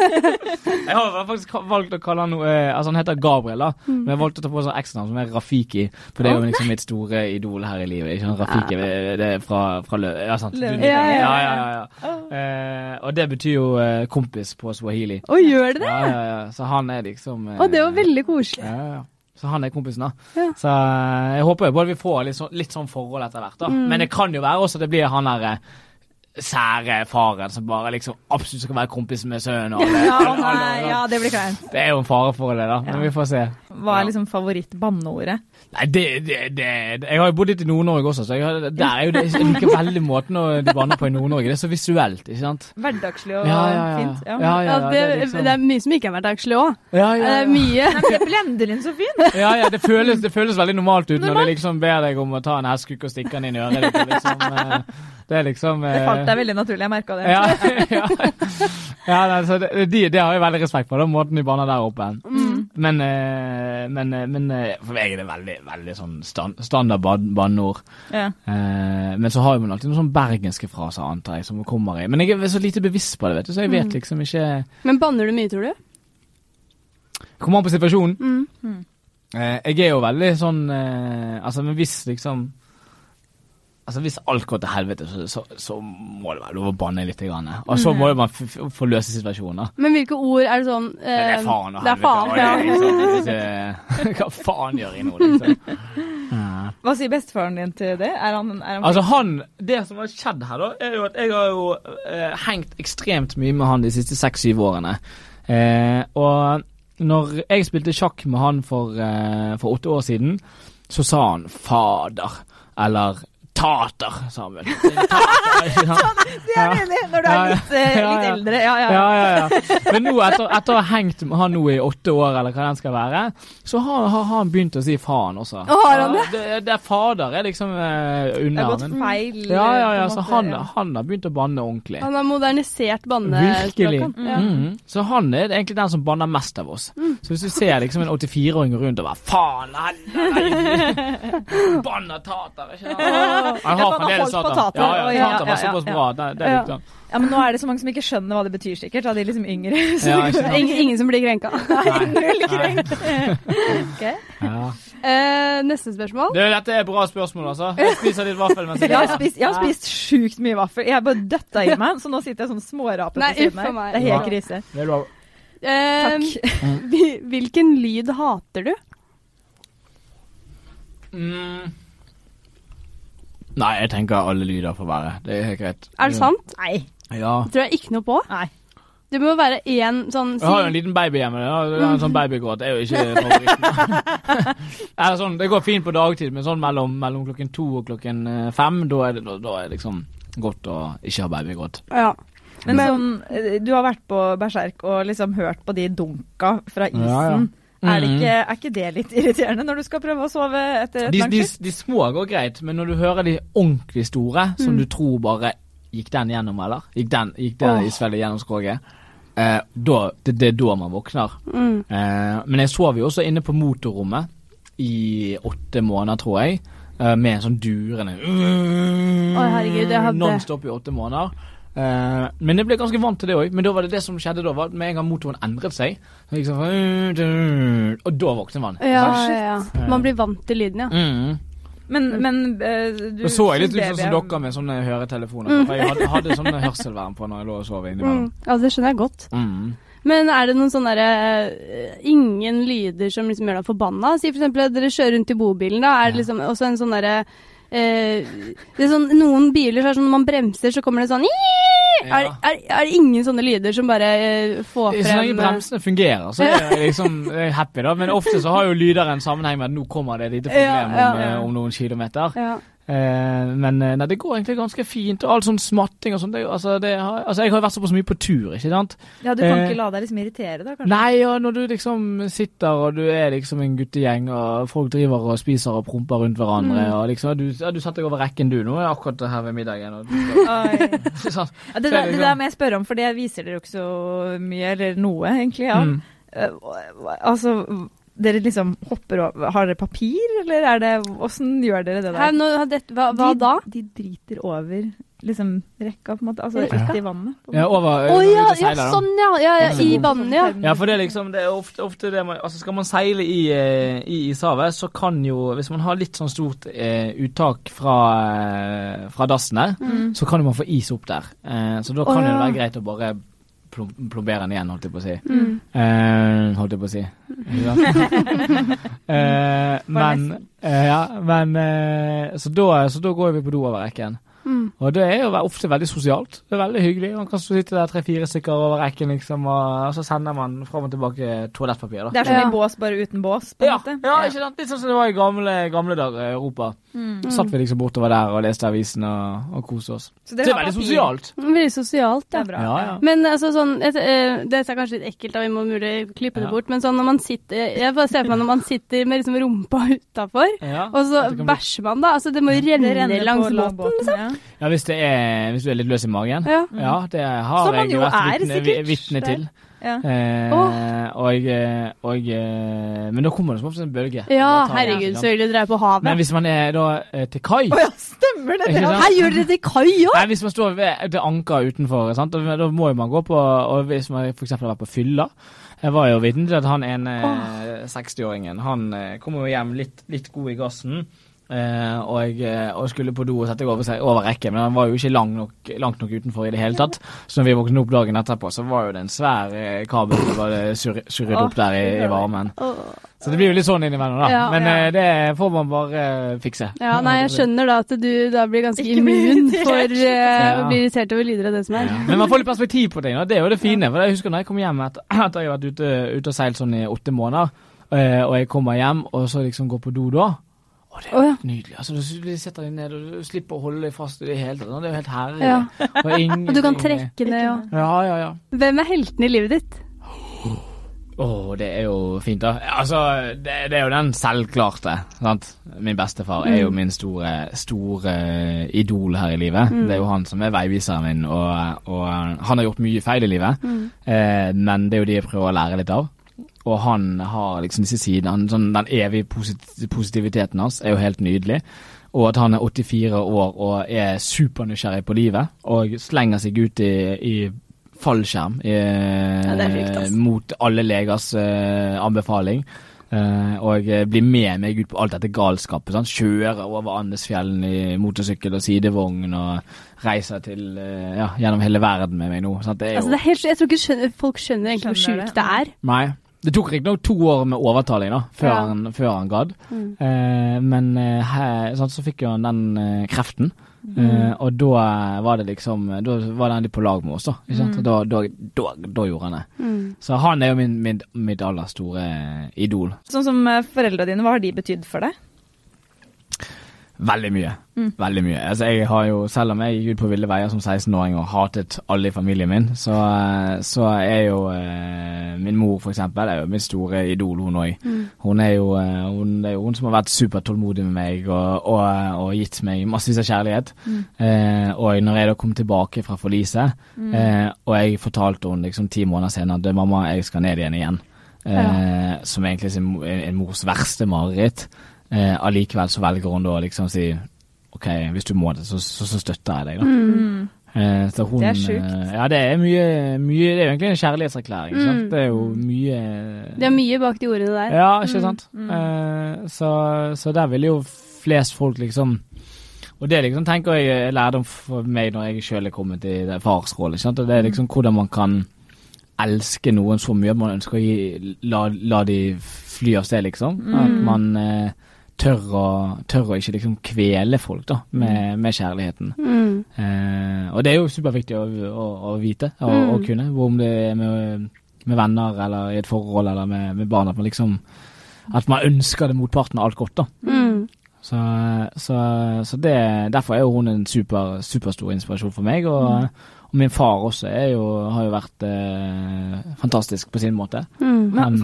[SPEAKER 3] *laughs* jeg har faktisk valgt å kalle han noe eh, Altså, han heter Gabriel, da. Men jeg valgte å ta på sånn ekstranavn som er Rafiki. For det er jo liksom mitt store idol her i livet. Ikke sant? Rafiki det er fra, fra Lø... Ja, sant.
[SPEAKER 1] Lø-
[SPEAKER 3] ja,
[SPEAKER 2] Ja,
[SPEAKER 3] ja,
[SPEAKER 2] ja,
[SPEAKER 3] ja. Eh, og det betyr jo eh, kompis på swahili.
[SPEAKER 2] Å, gjør det det?
[SPEAKER 3] Ja, ja, ja. Så han er liksom eh,
[SPEAKER 2] Å, det var veldig koselig.
[SPEAKER 3] ja, ja. Så han er kompisen, da.
[SPEAKER 2] Ja.
[SPEAKER 3] Så eh, jeg håper jo både vi får litt sånn, litt sånn forhold etter hvert, da.
[SPEAKER 2] Mm.
[SPEAKER 3] Men det kan jo være også det blir han der eh, sære faren som bare liksom absolutt skal være kompis med sønnen. og
[SPEAKER 1] Ja, ja, det blir kleint.
[SPEAKER 3] Det er jo en fare for det, da. Men vi får se.
[SPEAKER 1] Hva er liksom favoritt-banneordet?
[SPEAKER 3] Nei, det, det, det Jeg har jo bodd litt i Nord-Norge også, så jeg, har- der er jo det, jeg liker veldig måten å de banner på i Nord-Norge. Det er så visuelt, ikke sant?
[SPEAKER 1] Hverdagslig og
[SPEAKER 3] Ja, ja, ja.
[SPEAKER 1] fint. Ja.
[SPEAKER 3] Ja, ja,
[SPEAKER 2] Ja,
[SPEAKER 3] ja,
[SPEAKER 2] det,
[SPEAKER 3] det er liksom-
[SPEAKER 2] det er mye som ikke er hverdagslig dagslig òg.
[SPEAKER 3] Ja, ja,
[SPEAKER 2] Det
[SPEAKER 3] ja.
[SPEAKER 2] mye.
[SPEAKER 1] Nei, jeg blender inn så fint.
[SPEAKER 3] Ja, ja, det føles, det føles veldig normalt ut når de liksom ber deg om å ta en hestkuk og stikke den inn i øret. Liksom, eh, det er liksom
[SPEAKER 1] Det
[SPEAKER 3] eh,
[SPEAKER 1] falt deg veldig naturlig, jeg merka det.
[SPEAKER 3] Ja, *laughs* ja. ja altså, det, de, det har jeg veldig respekt for, den måten de banner der oppe.
[SPEAKER 1] Mm.
[SPEAKER 3] Men, eh, men, eh, men eh, for meg er det veldig, veldig sånn stand, standard banneord.
[SPEAKER 1] Ja.
[SPEAKER 3] Eh, men så har man alltid noen sånn bergenske fraser, antar jeg, som kommer i. Men jeg er så lite bevisst på det, vet du, så jeg vet
[SPEAKER 2] Mm.
[SPEAKER 3] liksom ikke
[SPEAKER 2] Men banner du mye, tror du?
[SPEAKER 3] Kommer an på situasjonen.
[SPEAKER 2] Mm.
[SPEAKER 3] Mm. jeg er jo veldig sånn Altså, men hvis liksom Altså Hvis alt går til helvete, så, så, så må det være lov å banne litt. Grann. Og så må man få løse situasjoner.
[SPEAKER 2] Men hvilke ord er det sånn
[SPEAKER 3] Men det
[SPEAKER 2] eh,
[SPEAKER 3] er faen og
[SPEAKER 2] det
[SPEAKER 3] helvete.
[SPEAKER 2] faen, ja.
[SPEAKER 3] liksom, *laughs* Hva faen gjør jeg nå, liksom?
[SPEAKER 1] Hva sier bestefaren din til det? Er han, er han
[SPEAKER 3] Altså han, Det som har skjedd her, da, er jo at jeg har jo eh, hengt ekstremt mye med han de siste seks-syv årene. Eh, og når jeg spilte sjakk med han for, eh, for åtte år siden, så sa han fader. Eller tater, sa han vel. Tater.
[SPEAKER 1] Det er jeg enig når du er
[SPEAKER 3] Ja, ja.
[SPEAKER 1] litt, eh,
[SPEAKER 3] Ja,
[SPEAKER 1] litt
[SPEAKER 3] ja.
[SPEAKER 1] eldre. Ja, ja.
[SPEAKER 3] Ja, ja, ja. Men nå, etter, etter å ha hengt med han nå i åtte år, eller hva den skal være, så har, har han begynt å si faen også.
[SPEAKER 2] Å, har han det?
[SPEAKER 3] Ja, det, det er fader er liksom eh,
[SPEAKER 1] Det
[SPEAKER 3] under.
[SPEAKER 1] har gått feil.
[SPEAKER 3] ja, ja, ja, så han,
[SPEAKER 1] ja.
[SPEAKER 3] han har begynt å banne ordentlig.
[SPEAKER 2] Han har modernisert
[SPEAKER 3] Virkelig.
[SPEAKER 2] bannespråket. Ja.
[SPEAKER 3] Mhm. Så han er egentlig den som banner mest av oss. Så hvis du ser liksom en 84-åring rundt og bare faen, helvete, *laughs* banner tater, ikke sant? Han har
[SPEAKER 1] har
[SPEAKER 3] fremdeles
[SPEAKER 1] Satan.
[SPEAKER 3] Ja, ja,
[SPEAKER 1] ja, ja,
[SPEAKER 3] såpass
[SPEAKER 1] ja,
[SPEAKER 3] bra. Det, det er
[SPEAKER 2] Ja.
[SPEAKER 3] sånn.
[SPEAKER 1] Ja, men nå er det så mange som ikke skjønner hva det betyr, sikkert. Av de liksom yngre. Så
[SPEAKER 3] Ja?
[SPEAKER 2] Ingen, ingen som blir krenka.
[SPEAKER 1] null krenk.
[SPEAKER 3] Ja.
[SPEAKER 2] Eh, neste spørsmål.
[SPEAKER 3] Det, dette er bra spørsmål, altså. Jeg *laughs* spiser litt vaffel mens jeg
[SPEAKER 1] Jeg har spist, jeg har spist sjukt mye vaffel. Jeg har bare døtta i meg, så nå sitter jeg sånn smårape på siden her. Det er helt krise.
[SPEAKER 3] Det er lov.
[SPEAKER 2] Uh,
[SPEAKER 1] Takk. *laughs*
[SPEAKER 2] hvilken lyd hater du?
[SPEAKER 3] Mm. Nei, jeg tenker alle lyder får være. Det er helt greit.
[SPEAKER 2] Er det sant?
[SPEAKER 1] Nei.
[SPEAKER 3] Ja.
[SPEAKER 2] Det tror jeg ikke noe på.
[SPEAKER 1] Nei.
[SPEAKER 2] Det må være én sånn
[SPEAKER 3] Jeg har jo en liten baby hjemme. Er En sånn babygråt det er jo ikke favoritten. *laughs* *laughs* Det, sånn, det går fint på dagtid, men sånn mellom, mellom klokken to og klokken eh, fem, da er det, da, da er det liksom godt å ikke ha babygråt.
[SPEAKER 2] ja.
[SPEAKER 1] Men,
[SPEAKER 2] Men-
[SPEAKER 1] sånn, eh, du har vært på Berserk og liksom hørt på de dunka fra isen.
[SPEAKER 3] Ja, ja.
[SPEAKER 1] Er, det
[SPEAKER 3] Mhm.
[SPEAKER 1] ikke, er ikke det litt irriterende når du skal prøve å sove etter et
[SPEAKER 3] De,
[SPEAKER 1] langt
[SPEAKER 3] de,
[SPEAKER 1] skift?
[SPEAKER 3] de små går greit, men når du hører de ordentlig store, som du tror bare Gikk den gjennom, eller? Gikk den, gikk det
[SPEAKER 2] i
[SPEAKER 3] isfellet gjennom skroget? Eh, da, det, det er da man våkner.
[SPEAKER 2] Mm.
[SPEAKER 3] Eh, men jeg sov jo også inne på motorrommet i åtte måneder, tror jeg. eh, med en sånn durende
[SPEAKER 2] oh, herregud, hadde-
[SPEAKER 3] Nonstop i åtte måneder. Eh, men jeg ble ganske vant til det òg. Men da var det det som skjedde da, var med en gang motoren endret seg sånn, Og da våkner man.
[SPEAKER 2] Ja, ja, ja. Man blir vant til lyden, ja.
[SPEAKER 3] Mm.
[SPEAKER 1] Men, men uh, du
[SPEAKER 3] så jeg litt ut
[SPEAKER 1] som
[SPEAKER 3] sånn dere med sånne høretelefoner. For jeg hadde, hadde sånne hørselvern på når jeg lå og sov
[SPEAKER 2] Mm.
[SPEAKER 3] innimellom.
[SPEAKER 2] Ja, det skjønner jeg godt.
[SPEAKER 3] Mm.
[SPEAKER 2] Men er det noen sånne derre uh, Ingen lyder som liksom gjør deg forbanna? Si for eksempel at dere kjører rundt i bobilen, da. Er det liksom også en sånn derre eh, det er sånn, Noen biler så er sånn når man bremser, så kommer det sånn er,
[SPEAKER 3] Ja.
[SPEAKER 2] er, er det ingen sånne lyder som bare eh, får
[SPEAKER 3] Så
[SPEAKER 2] frem
[SPEAKER 3] lenge bremsene fungerer, så er jeg liksom er happy, da. Men ofte så har jo lyder en sammenheng med at nå kommer det et lite problem
[SPEAKER 2] Ja, ja,
[SPEAKER 3] om,
[SPEAKER 1] ja.
[SPEAKER 3] eh, om noen kilometer. Eh, men eh, nei, det går egentlig ganske fint. Og all sånn smatting og sånn. Altså, altså, jeg har vært såpass mye på tur, ikke sant.
[SPEAKER 1] Ja, du kan
[SPEAKER 3] Eh,
[SPEAKER 1] ikke la deg liksom irritere, da, kanskje?
[SPEAKER 3] Nei, og når du liksom sitter og du er liksom en guttegjeng, og folk driver og spiser og promper rundt hverandre,
[SPEAKER 1] Mm.
[SPEAKER 3] og liksom Du, ja, du satte deg over rekken, du, nå er jeg akkurat her ved middagen. Og du, sånn. *laughs* *laughs*
[SPEAKER 1] Ja, det,
[SPEAKER 3] er
[SPEAKER 1] der,
[SPEAKER 3] det
[SPEAKER 1] det
[SPEAKER 3] liksom-
[SPEAKER 1] der må jeg spørre om, for det viser dere jo ikke så mye, eller noe, egentlig. Ja.
[SPEAKER 3] Mm.
[SPEAKER 1] Uh, altså, dere liksom hopper over Har dere papir, eller er det Åssen gjør dere det
[SPEAKER 2] Her,
[SPEAKER 1] der?
[SPEAKER 2] nå, hva, hva
[SPEAKER 1] de,
[SPEAKER 2] da?
[SPEAKER 1] De driter over liksom rekka, på en måte. Altså
[SPEAKER 2] Rekka?
[SPEAKER 1] i vannet.
[SPEAKER 3] Ja, over oh,
[SPEAKER 2] ja, ja, sånn ja. ja, ja I vannet, ja.
[SPEAKER 3] Ja, for det er liksom Det er ofte, ofte det man Altså, skal man seile i, eh, i ishavet, så kan jo Hvis man har litt sånn stort eh, uttak fra, eh, fra dassen der,
[SPEAKER 1] Mm.
[SPEAKER 3] så kan jo man få is opp der. Eh, så da kan jo det være greit å bare plombere den igjen, holdt jeg på å si.
[SPEAKER 2] Mm.
[SPEAKER 3] Uh, holdt jeg på å si. *laughs* Eh, men uh, Ja, men så, da, så da går vi på do over rekken.
[SPEAKER 2] Mm.
[SPEAKER 3] Og det er jo ofte veldig sosialt. Det er veldig hyggelig. Man kan sitte der tre-fire stykker over rekken, liksom, og, så sender man fram og tilbake toalettpapir. da.
[SPEAKER 1] Det er som
[SPEAKER 2] Ja.
[SPEAKER 1] i bås, bare uten bås, på en
[SPEAKER 3] Ja,
[SPEAKER 1] måte.
[SPEAKER 3] ja, ikke sant? Litt sånn som det var i gamle, gamle dager i Europa.
[SPEAKER 1] Mm.
[SPEAKER 3] Satt vi liksom bortover der og leste avisen og, og koste oss.
[SPEAKER 1] Så
[SPEAKER 3] Så det er veldig
[SPEAKER 1] papir.
[SPEAKER 3] sosialt.
[SPEAKER 2] Veldig sosialt,
[SPEAKER 1] Det
[SPEAKER 2] ja.
[SPEAKER 1] er bra.
[SPEAKER 3] Ja, ja.
[SPEAKER 2] Men altså sånn et, eh, Dette er kanskje litt ekkelt, da vi må mulig klippe det bort. Men sånn når man sitter Jeg bare ser for meg når man sitter med liksom rumpa *laughs* utafor,
[SPEAKER 3] Ja,
[SPEAKER 2] og så
[SPEAKER 3] det
[SPEAKER 2] bæsjer man, da. Altså det må jo renne,
[SPEAKER 1] renne
[SPEAKER 2] langs båten.
[SPEAKER 1] båten. Ja.
[SPEAKER 3] hvis, det er, hvis du er litt løs i magen.
[SPEAKER 2] Ja.
[SPEAKER 3] Ja, det har jeg vært vitne, vitne til.
[SPEAKER 1] Ja.
[SPEAKER 3] Eh, og, eh, og eh, Men da kommer det som oftest en bølge.
[SPEAKER 2] ja, herregud, så vil dere er på havet.
[SPEAKER 3] Men hvis man er da eh, til kai
[SPEAKER 1] oh, ja, stemmer det! Det?
[SPEAKER 2] Her gjør dere til kai òg!
[SPEAKER 3] Nei, Hvis man står ved anker utenfor, sant? og da må man gå på Og hvis man f.eks. har vært på fylla Jeg var jo vitne til at han ene oh. 60-åringen Han kommer kom jo hjem litt, litt god i gassen. Eh, og, jeg, eh, og skulle på do og sette over, over rekken, men den var jo ikke lang nok, langt nok utenfor i det hele tatt. Så når vi våknet opp dagen etterpå, så var jo det en svær eh, kabel som var surr- surret opp der i, i varmen. Så det blir jo litt sånn innimellom, da.
[SPEAKER 2] Ja.
[SPEAKER 3] men
[SPEAKER 1] Ja.
[SPEAKER 3] eh, det får man bare eh, fikse.
[SPEAKER 2] Ja, nei, jeg skjønner da at du da blir ganske
[SPEAKER 1] Ikke
[SPEAKER 2] immun for eh,
[SPEAKER 3] Ja.
[SPEAKER 2] å bli irritert over lyder av det som er.
[SPEAKER 3] Ja. Men man får litt perspektiv på ting, og det er jo det fine. For jeg husker når jeg kom hjem *clears throat* etter at jeg har vært ute, ute og seilt sånn i åtte måneder, eh, og jeg kommer hjem og så liksom går på do da. Å, det er
[SPEAKER 2] oh, ja.
[SPEAKER 3] nydelig. Altså, du, setter deg ned, og du slipper å holde deg fast i det hele tatt. Det er jo helt herlig.
[SPEAKER 2] Ja.
[SPEAKER 3] Og, *laughs* ingen,
[SPEAKER 2] Og du kan trekke ned og
[SPEAKER 3] Ja, ja, ja.
[SPEAKER 2] Hvem er helten i livet ditt?
[SPEAKER 3] Å, det er jo fint, da. Altså, det, det er jo den selvklarte. sant? Min bestefar er jo min store, store idol her i livet. Det er jo han som er veiviseren min, og, og han har gjort mye feil i livet. Eh, men det er jo de jeg prøver å lære litt av. Og han har liksom disse sidene. Sånn, den evige posit positiviteten hans er jo helt nydelig. Og at han er 84 år og er supernysgjerrig på livet, og slenger seg ut i, i fallskjerm i,
[SPEAKER 1] frykt, ass.
[SPEAKER 3] mot alle legers uh, anbefaling. Uh, og eh, blir med meg ut på alt dette galskapet. Sant? Kjører over Andesfjellen i motorsykkel og sidevogn og reiser til, uh, ja, gjennom hele verden med meg nå. Sant? Det er jo
[SPEAKER 2] Altså, det er helt, jeg tror ikke skjønner, folk skjønner egentlig hvor sjukt det er.
[SPEAKER 3] Nei. Det tok riktignok to år med overtaling da, før,
[SPEAKER 2] Ja.
[SPEAKER 3] han, før han gadd.
[SPEAKER 2] Mm.
[SPEAKER 3] Eh, men eh, her, sånn, så fikk jo han den eh, kreften. Eh, og da var det liksom Da var den litt på lag med oss, da. Ikke sant? Og Da, da, da, da gjorde han det.
[SPEAKER 2] Mm.
[SPEAKER 3] Så han er jo min, min, mitt aller store eh, idol.
[SPEAKER 1] Sånn som eh, foreldra dine, hva har de betydd for deg?
[SPEAKER 3] Veldig mye.
[SPEAKER 1] Mm.
[SPEAKER 3] Veldig mye. Altså, jeg har jo, selv om jeg gikk ut på ville veier som 16-åring og hatet alle i familien min, så, så er jo eh, min mor, for eksempel, er jo min store idol, hun òg.
[SPEAKER 2] Mm.
[SPEAKER 3] Hun er jo eh, hun, det er jo hun som har vært supertålmodig med meg og, og, og gitt meg massevis av kjærlighet.
[SPEAKER 1] Mm.
[SPEAKER 3] Eh, og når jeg da kom tilbake fra forliset,
[SPEAKER 1] Mm.
[SPEAKER 3] eh, og jeg fortalte henne liksom ti måneder senere at mamma, jeg skal ned igjen igjen, eh, som egentlig er en, en mors verste mareritt, eh, allikevel så velger hun da å liksom si OK, hvis du må det, så, så, så støtter jeg deg, da.
[SPEAKER 1] Mm.
[SPEAKER 3] Eh, så hun,
[SPEAKER 1] Det er sjukt.
[SPEAKER 3] eh, ja, det er mye, mye Det er jo egentlig en kjærlighetserklæring. Mm. sant?
[SPEAKER 2] Mm.
[SPEAKER 3] Det er jo mye
[SPEAKER 2] Det er mye bak de ordene der.
[SPEAKER 3] Ja, ikke
[SPEAKER 1] Mm,
[SPEAKER 3] sant?
[SPEAKER 1] mm.
[SPEAKER 3] Eh, så, så der vil jo flest folk liksom Og det liksom tenker jeg er lærdom for meg når jeg sjøl er kommet i det farsrollen. ikke sant? Og det er liksom hvordan man kan elske noen så mye at man ønsker å gi, la, la de fly av sted, liksom. At
[SPEAKER 1] Mm.
[SPEAKER 3] man eh, tør, å, tør å ikke liksom kvele folk da, med, med kjærligheten.
[SPEAKER 2] Mm.
[SPEAKER 3] Eh, og det er jo superviktig å, å, å vite og
[SPEAKER 2] Mm.
[SPEAKER 3] å kunne, om det er med, med venner eller i et forhold eller med, med barn, at man liksom at man ønsker det motparten alt godt. da.
[SPEAKER 2] Mm.
[SPEAKER 3] Så, så, så det, derfor er jo hun en super, superstor inspirasjon for meg. Og, og min far også er jo, har jo vært eh, fantastisk på sin måte.
[SPEAKER 2] Mm.
[SPEAKER 1] Men,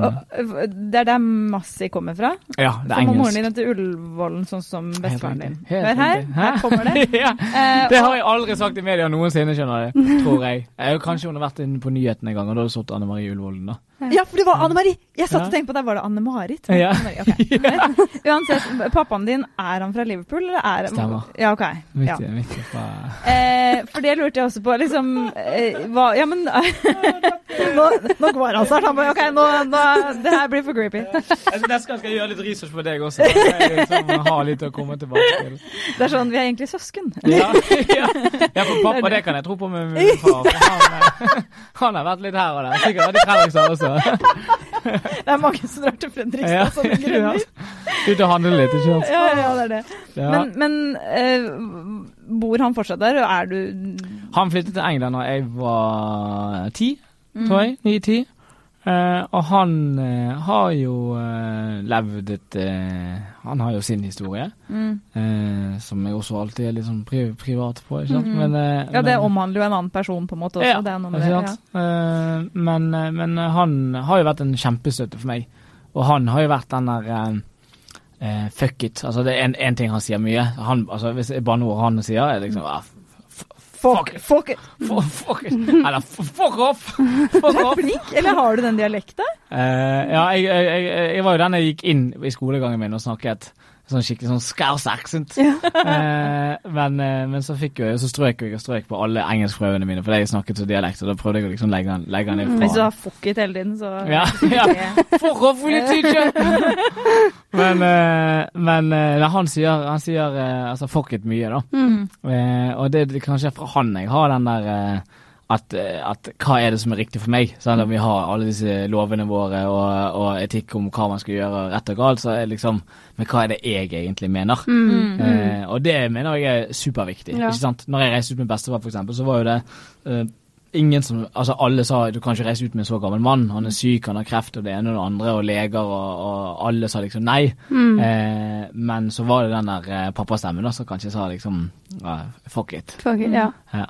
[SPEAKER 1] det er der Massi kommer fra?
[SPEAKER 3] Ja, det er
[SPEAKER 1] engelsk. Som
[SPEAKER 3] moren
[SPEAKER 1] din til Ullevålen, sånn som bestefaren din? Hør her, her kommer det. *laughs*
[SPEAKER 3] ja,
[SPEAKER 1] Eh,
[SPEAKER 3] det har jeg aldri sagt i media noensinne, skjønner du. *laughs* Tror jeg. jeg kanskje hun har vært inne på nyhetene en gang, og da har det stått Anne Marie Ullevålen, da.
[SPEAKER 1] Ja, for det var Anne Marie! Jeg satt
[SPEAKER 3] Ja.
[SPEAKER 1] og tenkte på deg, var det Anne Marit.
[SPEAKER 3] Ja.
[SPEAKER 1] Anne Marie, ok. *laughs* Uansett, pappaen din, er han fra Liverpool, eller er
[SPEAKER 3] Stemmer.
[SPEAKER 1] Ja, ok.
[SPEAKER 3] Midt,
[SPEAKER 1] Ja.
[SPEAKER 3] i- midt i fra
[SPEAKER 1] Eh, for det lurte jeg også på, liksom eh, hva Ja, men *laughs* nå, nå går han snart. Han bare OK, nå, nå Det her blir for creepy.
[SPEAKER 3] Neste gang skal jeg gjøre litt research på deg også. Jeg liksom har litt å komme tilbake til.
[SPEAKER 1] Det er sånn, vi er egentlig søsken. *laughs*
[SPEAKER 3] Ja, ja. ja, for pappa, det kan jeg tro på med min far. For han, eh, *laughs* han har vært litt her og der. Sikkert vært i Fredrikstad også. *laughs*
[SPEAKER 1] Det er mange som drar til Fredrikstad
[SPEAKER 3] Ja.
[SPEAKER 1] sånne *laughs* grunner.
[SPEAKER 3] Ut og handle litt, ikke sant.
[SPEAKER 1] Ja, ja, det er det.
[SPEAKER 3] Ja.
[SPEAKER 1] Men, men eh, bor han fortsatt der, er du
[SPEAKER 3] Han flyttet til England da jeg var ti, tror jeg. Ni-ti. Eh, og han eh, har jo eh, levd et Han har jo sin historie,
[SPEAKER 1] Mm.
[SPEAKER 3] eh, som jeg også alltid er litt sånn pri privat på. ikke sant?
[SPEAKER 1] Mhm.
[SPEAKER 3] Men, eh,
[SPEAKER 1] Ja, det
[SPEAKER 3] men-
[SPEAKER 1] omhandler jo en annen person på en måte også.
[SPEAKER 3] Ja,
[SPEAKER 1] det er noe med det. Ja.
[SPEAKER 3] sant? Eh, men, men han har jo vært en kjempestøtte for meg. Og han har jo vært den der fuck it. Altså, det er en, en ting han sier mye. Han, altså, hvis jeg bare noe han sier, er liksom ah, Fuck
[SPEAKER 1] fuck, *laughs*
[SPEAKER 3] Fuck. Fuck, fuck. Eller fuck off! Fuck
[SPEAKER 1] Du er
[SPEAKER 3] off!
[SPEAKER 1] flink, eller har du den dialekten?
[SPEAKER 3] Uh, ja, jeg, jeg, jeg, jeg var jo den jeg gikk inn i skolegangen min og snakket. Sånn skikkelig sånn scouse accent.
[SPEAKER 2] Ja.
[SPEAKER 3] eh, men, eh, men så fikk jeg, så strøk jeg og strøk på alle engelskprøvene mine, fordi jeg snakket så dialekt, og da prøvde jeg å liksom legge den, legge den inn
[SPEAKER 1] Hvis du har fuck it hele tiden, så
[SPEAKER 3] Ja, ja. For litt teacher! men eh, men eh, nei, han sier, han sier eh, altså fuck it mye, da.
[SPEAKER 2] Mm.
[SPEAKER 3] Eh, og det er kanskje fra han jeg har den der at, eh, at hva er det som er riktig for meg? Selv om vi har alle disse lovene våre og, og etikk om hva man skal gjøre rett og galt, så er det liksom Men hva er det jeg egentlig mener?
[SPEAKER 2] Mm.
[SPEAKER 3] Eh, og det mener jeg er superviktig.
[SPEAKER 2] Ja.
[SPEAKER 3] Ikke sant? Når jeg reiste ut med bestefar, eksempel, så var jo det eh, ingen som Altså alle sa du kan ikke reise ut med en så gammel mann, han er syk, han har kreft og det ene og det andre, og leger og, og alle sa liksom nei.
[SPEAKER 2] Mm.
[SPEAKER 3] Eh, men så var det den der eh, pappastemmen da, som kanskje sa liksom ja, fuck it.
[SPEAKER 2] Fuck it, ja.
[SPEAKER 3] Ja.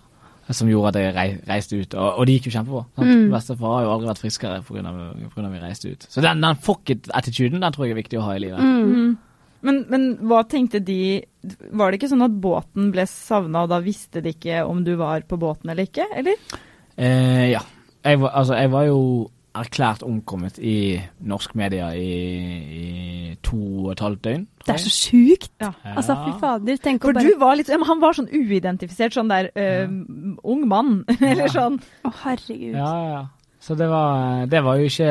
[SPEAKER 3] Som gjorde at jeg reiste ut, og, og det gikk jo kjempebra.
[SPEAKER 2] Mm.
[SPEAKER 3] Bestefar har jo aldri vært friskere pga. at vi reiste ut. Så den, den fuck it-attituden den tror jeg er viktig å ha i livet.
[SPEAKER 2] Mm.
[SPEAKER 1] Mm. Men, men hva tenkte de Var det ikke sånn at båten ble savna, og da visste de ikke om du var på båten eller ikke, eller?
[SPEAKER 3] Eh, ja. Jeg var, altså, jeg var jo erklært omkommet i norsk media i, i to og et halvt døgn.
[SPEAKER 2] Det er så sjukt!
[SPEAKER 1] Ja.
[SPEAKER 2] Altså, fy fader. Tenk å bare
[SPEAKER 1] du var litt ja, Han var sånn uidentifisert, sånn der øh, ung mann, *laughs* eller sånn.
[SPEAKER 2] Å, herregud.
[SPEAKER 3] Ja, ja, ja. Så det var, det var jo ikke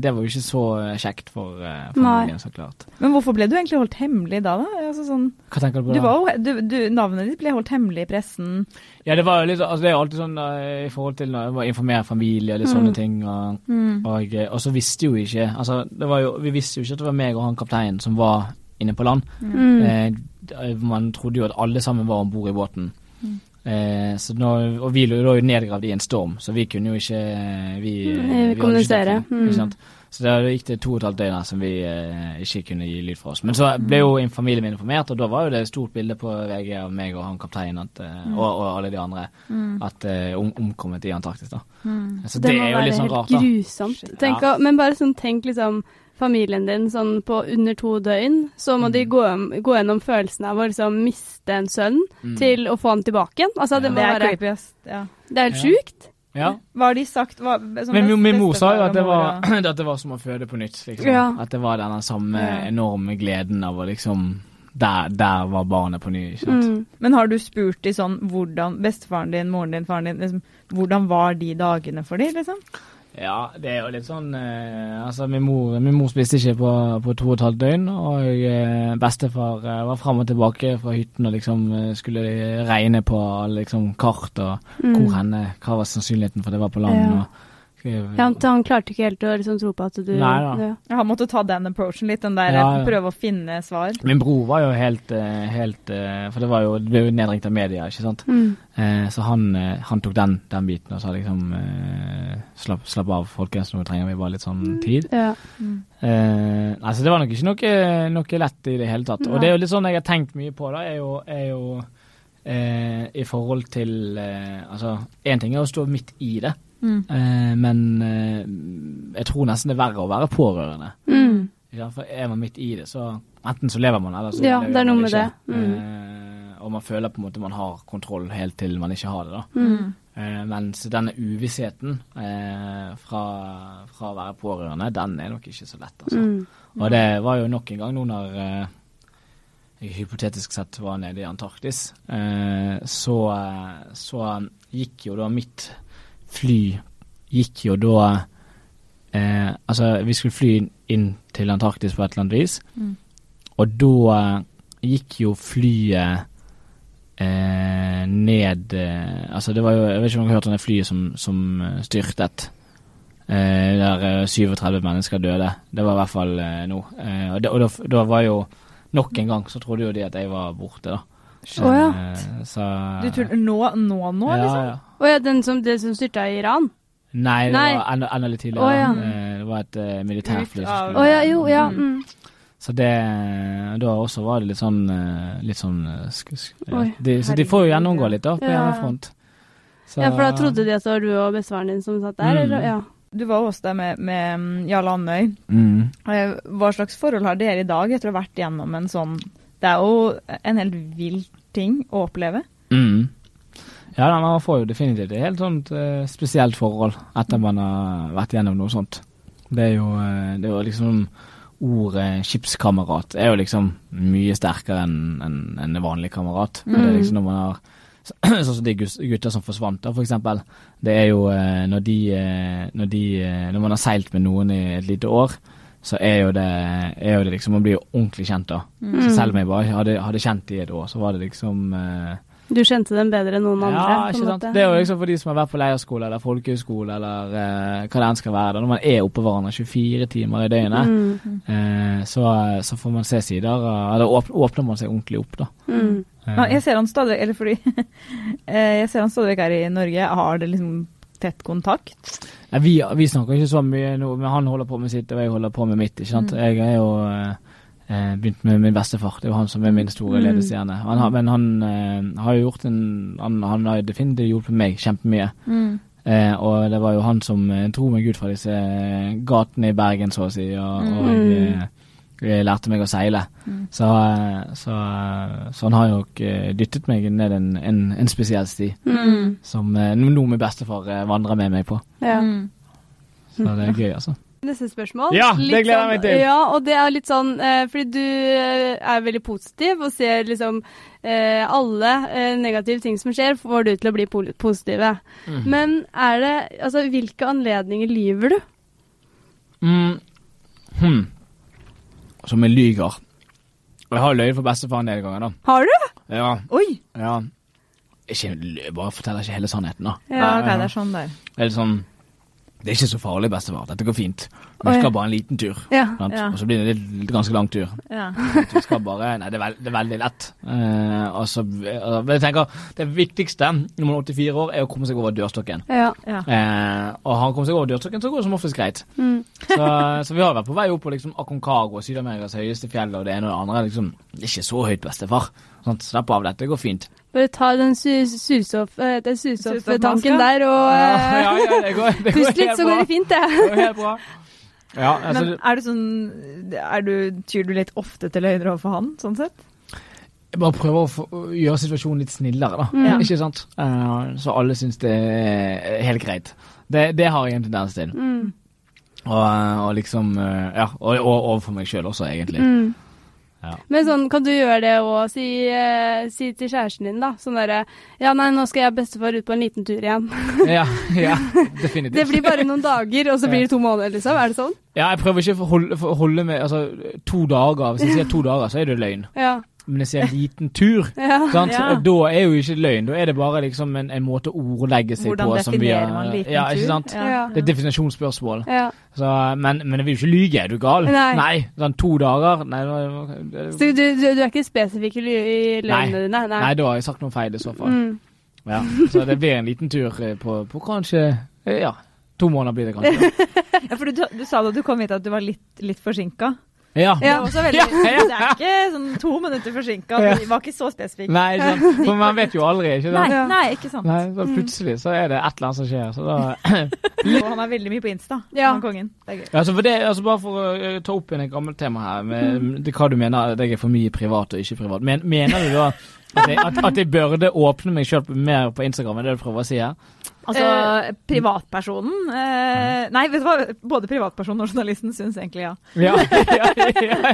[SPEAKER 3] Det var jo ikke så kjekt for uh, familien, så klart.
[SPEAKER 1] Men hvorfor ble du egentlig holdt hemmelig da? da? Altså, sånn,
[SPEAKER 3] Hva tenker du på
[SPEAKER 1] du
[SPEAKER 3] da?
[SPEAKER 1] var jo, du, du, navnet ditt ble holdt hemmelig i pressen.
[SPEAKER 3] Ja, det var jo litt altså, Det er alltid sånn eh, i forhold til når jeg var informere familie og litt sånne ting. Og, og, eh, og så visste jo ikke Altså, det var jo Vi visste jo ikke at det var meg og han kapteinen som var inne på land.
[SPEAKER 2] Mm.
[SPEAKER 3] Eh, man trodde jo at alle sammen var om bord i båten. Eh, så når, og vi lå jo nedgravd i en storm, så vi kunne jo ikke Vi,
[SPEAKER 2] Mm,
[SPEAKER 3] vi kommunisere. ikke
[SPEAKER 2] kommunisere. Mm.
[SPEAKER 3] Ikke sant? Så da gikk det to og et halvt døgn som vi eh, ikke kunne gi lyd fra oss. Men så ble jo familien min informert, og da var jo det et stort bilde på VG av meg og han kapteinen eh, og, og alle de andre at eh, om, omkommet i Antarktis. da. Så det,
[SPEAKER 2] det
[SPEAKER 3] er jo litt sånn rart, da.
[SPEAKER 2] grusomt.
[SPEAKER 1] Shit.
[SPEAKER 2] Tenk,
[SPEAKER 3] Ja.
[SPEAKER 2] Men bare sånn, tenk liksom familien din sånn på under to døgn, så må de
[SPEAKER 3] Mm.
[SPEAKER 2] gå, gå gjennom følelsen av å liksom miste en sønn
[SPEAKER 3] Mm.
[SPEAKER 2] til å få han tilbake igjen. Altså, det,
[SPEAKER 3] Ja.
[SPEAKER 2] må
[SPEAKER 1] Det er creepy, ass. Ja.
[SPEAKER 2] det er helt
[SPEAKER 3] Ja.
[SPEAKER 2] sjukt.
[SPEAKER 3] Ja.
[SPEAKER 1] Hva har de sagt? Hva,
[SPEAKER 3] Men min, mor sa jo at det var, *clears throat* at det var som å føde på nytt. Liksom.
[SPEAKER 2] Ja.
[SPEAKER 3] At det var denne samme enorme gleden av å liksom der, der var barnet på ny.
[SPEAKER 2] Mm.
[SPEAKER 1] Men har du spurt de sånn hvordan Bestefaren din, moren din, faren din liksom, Hvordan var de dagene for de, liksom?
[SPEAKER 3] Ja, det er jo litt sånn eh, Altså, min mor, min mor spiste ikke på, på to og et halvt døgn, og eh, bestefar eh, var fram og tilbake fra hytten og liksom eh, skulle regne på liksom, kart og
[SPEAKER 2] Mm.
[SPEAKER 3] hvor henne, hva var sannsynligheten for det var på land.
[SPEAKER 2] Ja.
[SPEAKER 3] Og,
[SPEAKER 2] Ja, han, han klarte ikke helt å liksom tro på at du
[SPEAKER 3] Nei da.
[SPEAKER 2] Ja.
[SPEAKER 1] Han måtte ta den approachen litt, den der
[SPEAKER 3] Ja, ja.
[SPEAKER 1] prøve å finne svar.
[SPEAKER 3] Min bror var jo helt, eh, helt eh, For det var jo, det ble jo nedringt av media, ikke sant.
[SPEAKER 2] Mm.
[SPEAKER 3] Eh, så han, eh, han tok den, den biten og sa liksom eh, slapp, slapp av, folkens, nå trenger vi bare litt sånn tid.
[SPEAKER 2] Ja.
[SPEAKER 3] Eh, altså det var nok ikke noe, noe lett i det hele tatt. Og det er jo litt sånn jeg har tenkt mye på, da, er jo, er jo eh, i forhold til eh, Altså, én ting er å stå midt i det,
[SPEAKER 1] Mm.
[SPEAKER 3] eh, men eh, jeg tror nesten det er verre å være pårørende.
[SPEAKER 2] Mm.
[SPEAKER 3] Ja, for er man midt i det, så enten så lever man, eller så
[SPEAKER 2] Ja,
[SPEAKER 3] lever
[SPEAKER 2] det er
[SPEAKER 3] man
[SPEAKER 2] med
[SPEAKER 3] ikke.
[SPEAKER 2] det. Mm.
[SPEAKER 3] Eh, og man føler på en måte man har kontroll helt til man ikke har det, da.
[SPEAKER 2] Mm.
[SPEAKER 3] Eh, mens denne uvissheten eh, fra, fra å være pårørende, den er nok ikke så lett, altså.
[SPEAKER 2] Mm.
[SPEAKER 3] Og det var jo nok en gang nå når jeg hypotetisk sett var nede i Antarktis, eh, så, så gikk jo da mitt fly Gikk jo da eh, Altså, vi skulle fly inn til Antarktis på et eller annet vis,
[SPEAKER 1] Mm.
[SPEAKER 3] og da eh, gikk jo flyet eh, ned eh, Altså, det var jo Jeg vet ikke om dere har hørt om det flyet som, som eh, styrtet. Eh, der eh, 37 mennesker døde. Det var i hvert fall nå. Og det, og da, da var jo Nok en gang så trodde jo de at jeg var borte, da.
[SPEAKER 2] Å ja.
[SPEAKER 3] Eh, så
[SPEAKER 1] Du tror nå, nå, nå,
[SPEAKER 3] ja,
[SPEAKER 1] liksom?
[SPEAKER 3] ja.
[SPEAKER 2] Å ja, den som, det som styrta i Iran?
[SPEAKER 3] Nei, det
[SPEAKER 2] Nei.
[SPEAKER 3] var enda, enda litt tidligere.
[SPEAKER 2] Oh, ja.
[SPEAKER 3] Eh, det var et uh, militærfly. Som
[SPEAKER 1] av-
[SPEAKER 2] ja, jo, ja. Mm.
[SPEAKER 3] Så det Da også var det litt sånn eh, Litt sånn sk sk ja. De, Så de får jo gjennomgå litt, da, på
[SPEAKER 2] Ja.
[SPEAKER 3] hjemmefront. Så-
[SPEAKER 2] ja, for da trodde de at det var du og bestefaren din som satt der?
[SPEAKER 3] Mm.
[SPEAKER 2] Eller? Ja.
[SPEAKER 1] Du var også der med, med Jarl Jarle Andøy.
[SPEAKER 3] mm.
[SPEAKER 1] Eh, Hva slags forhold har dere i dag etter å ha vært gjennom en sånn Det er jo en helt vill ting å oppleve.
[SPEAKER 3] Mm. Ja, man får jo definitivt et helt sånt eh, spesielt forhold etter man har vært gjennom noe sånt. Det er jo, eh, det er jo liksom ordet skipskamerat er jo liksom mye sterkere enn en, en vanlig kamerat.
[SPEAKER 1] Mm.
[SPEAKER 3] Det er liksom når man har *clears throat* Sånn som de gutta som forsvant, da, for eksempel. Det er jo eh, når de, eh, når de Når man har seilt med noen i et lite år, så er jo det, er jo det liksom Man blir jo ordentlig kjent da.
[SPEAKER 1] Mm.
[SPEAKER 3] Så selv om jeg bare hadde, hadde kjent de i et år, så var det liksom eh,
[SPEAKER 2] Du kjente dem bedre enn noen andre?
[SPEAKER 3] ja,
[SPEAKER 2] på en
[SPEAKER 3] ikke sant.
[SPEAKER 2] måte.
[SPEAKER 3] Det er jo liksom for de som har vært på leirskole eller folkehøyskole eller eh, hva det enn skal være. Da, når man er oppå hverandre 24 timer i døgnet,
[SPEAKER 2] Mm.
[SPEAKER 3] eh, så, så får man se sider. Eller åpner man seg ordentlig opp, da.
[SPEAKER 2] Mm.
[SPEAKER 3] Eh,
[SPEAKER 1] jeg ser han stadig Eller fordi *laughs* eh, Jeg ser han stadig vekk her i Norge. Har det liksom tett kontakt?
[SPEAKER 3] Nei, vi, vi snakker ikke så mye nå, men han holder på med sitt, og jeg holder på med mitt. ikke sant?
[SPEAKER 1] Mm.
[SPEAKER 3] Jeg er jo eh, begynt med min bestefar. Det er jo han som er min store
[SPEAKER 2] Mm.
[SPEAKER 3] ledestjerne. Han har, men han eh, har jo gjort en Han, han har definitivt hjulpet meg kjempemye. Eh, og det var jo han som eh, dro meg ut fra disse eh, gatene i Bergen, så å si, og, og
[SPEAKER 2] Mm.
[SPEAKER 3] eh, lærte meg å seile.
[SPEAKER 1] Mm.
[SPEAKER 3] Så, så, så han har jo dyttet meg ned en, en, en spesiell sti,
[SPEAKER 2] Mm.
[SPEAKER 3] som nå min bestefar vandrer med meg på.
[SPEAKER 2] Ja.
[SPEAKER 1] Mm.
[SPEAKER 3] Så det er gøy, altså.
[SPEAKER 2] Neste spørsmål.
[SPEAKER 3] Ja, det gleder jeg meg
[SPEAKER 2] sånn-
[SPEAKER 3] til.
[SPEAKER 2] Ja, og det er litt sånn eh, fordi du eh, er veldig positiv og ser liksom eh, alle negative ting som skjer, får du til å bli positive.
[SPEAKER 3] Mm.
[SPEAKER 2] Men er det Altså, hvilke anledninger lyver du?
[SPEAKER 3] Mm. Hmm. Som jeg lyger. Og jeg har løyet for bestefaren en del ganger, da.
[SPEAKER 2] Har du?
[SPEAKER 3] Ja.
[SPEAKER 1] Oi!
[SPEAKER 3] ja. Ikke bare forteller ikke hele sannheten, da.
[SPEAKER 1] Ja, ok, det er sånn der.
[SPEAKER 3] Eller er sånn Det er ikke så farlig, bestefar. Dette går fint. Vi skal bare en liten tur.
[SPEAKER 2] Ja.
[SPEAKER 1] Ja.
[SPEAKER 3] Og så blir det en ganske lang tur.
[SPEAKER 1] Ja. *laughs*
[SPEAKER 3] Vi skal bare Nei, det er, veld, det er veldig lett. Eh, altså, jeg tenker, Det viktigste når man er 84 år, er å komme seg over dørstokken.
[SPEAKER 2] Ja.
[SPEAKER 1] ja.
[SPEAKER 3] Eh, og har han kommet seg over dørstokken, så går det som oftest greit.
[SPEAKER 2] Mm. *laughs*
[SPEAKER 3] Så, så vi har vært på vei opp på liksom Aconcagua, Syd-Amerikas høyeste fjell, og det ene og det andre. Liksom, det er ikke så høyt, bestefar. Sånn, Slapp av, dette går fint.
[SPEAKER 2] Bare ta den su- surstoff, eh, surstofftanken der og
[SPEAKER 3] Ja,
[SPEAKER 2] eh,
[SPEAKER 3] ja, ja, det går, det
[SPEAKER 2] Pust litt, så går det fint, det.
[SPEAKER 3] Det går helt bra. Ja, altså,
[SPEAKER 1] Men er det sånn er du, Tyr du litt ofte til løgner overfor han, sånn sett?
[SPEAKER 3] jeg bare prøver å, få, å gjøre situasjonen litt snillere, da.
[SPEAKER 2] Mm.
[SPEAKER 3] Ikke sant? Uh, så alle syns det er helt greit. Det, det har jeg en tendens til.
[SPEAKER 2] Mm.
[SPEAKER 3] Og, og liksom eh, Ja, og, og overfor meg sjøl også, egentlig.
[SPEAKER 2] Mm.
[SPEAKER 3] Ja.
[SPEAKER 2] Men sånn, kan du gjøre det og si, eh, si til kjæresten din, da? Sånn derre Ja, nei, nå skal jeg og bestefar ut på en liten tur igjen. *laughs*
[SPEAKER 3] Ja, ja, *laughs* definitivt.
[SPEAKER 2] Det blir bare noen dager, og så blir det to måneder, liksom? Er det sånn?
[SPEAKER 3] Ja, jeg prøver ikke å holde, holde med Altså, to dager. Hvis jeg sier to dager, så er det løgn.
[SPEAKER 2] Ja.
[SPEAKER 3] Men jeg sier liten tur, *laughs*
[SPEAKER 2] ja.
[SPEAKER 3] sant?
[SPEAKER 1] Ja.
[SPEAKER 3] Da er jo ikke løgn. Da er det bare liksom en, en måte å ordlegge seg
[SPEAKER 1] Hvordan
[SPEAKER 3] på. som vi
[SPEAKER 1] definerer man liten
[SPEAKER 3] ja,
[SPEAKER 1] tur?
[SPEAKER 3] Ikke sant?
[SPEAKER 2] Ja.
[SPEAKER 3] Det er et definisjonsspørsmål.
[SPEAKER 2] ja.
[SPEAKER 3] Så, men, men jeg vil jo ikke lyge. Er du gal?
[SPEAKER 2] Nei.
[SPEAKER 3] Sånn to dager? Nei, det-
[SPEAKER 2] Så du, du, du er ikke spesifikk i løgnene dine?
[SPEAKER 3] nei, da har jeg sagt noe feil i så fall.
[SPEAKER 2] Mm.
[SPEAKER 3] Ja. Så det blir en liten tur eh, på, på kanskje eh, Ja, to måneder blir det kanskje. *laughs*
[SPEAKER 1] Ja, for du, du sa da du kom hit at du var litt, litt forsinka.
[SPEAKER 3] Ja.
[SPEAKER 1] Det
[SPEAKER 2] Ja.
[SPEAKER 1] også veldig. Det er ikke sånn to minutter forsinka.
[SPEAKER 3] Ja.
[SPEAKER 1] Det var ikke så spesifikt.
[SPEAKER 3] Nei, ikke sant? *laughs* For man vet jo aldri, ikke sant?
[SPEAKER 2] Nei,
[SPEAKER 1] nei, ikke sant.
[SPEAKER 3] Nei, så plutselig så er det et eller annet som skjer. Så da *laughs*
[SPEAKER 1] Og han er veldig mye på Insta,
[SPEAKER 2] Ja.
[SPEAKER 1] han kongen. Det er gøy.
[SPEAKER 3] altså for det, altså Bare for å eh, ta opp igjen et gammelt tema her, med det, hva du mener at jeg er for mye privat og ikke privat. Men, mener du da at jeg, at, at jeg burde åpne meg sjøl mer på Instagram, er det du prøver å si her?
[SPEAKER 1] Altså, privatpersonen eh, Nei, vet du hva? Både privatpersonen og journalisten syns egentlig ja. *laughs*
[SPEAKER 3] Ja, *laughs* ja, ja.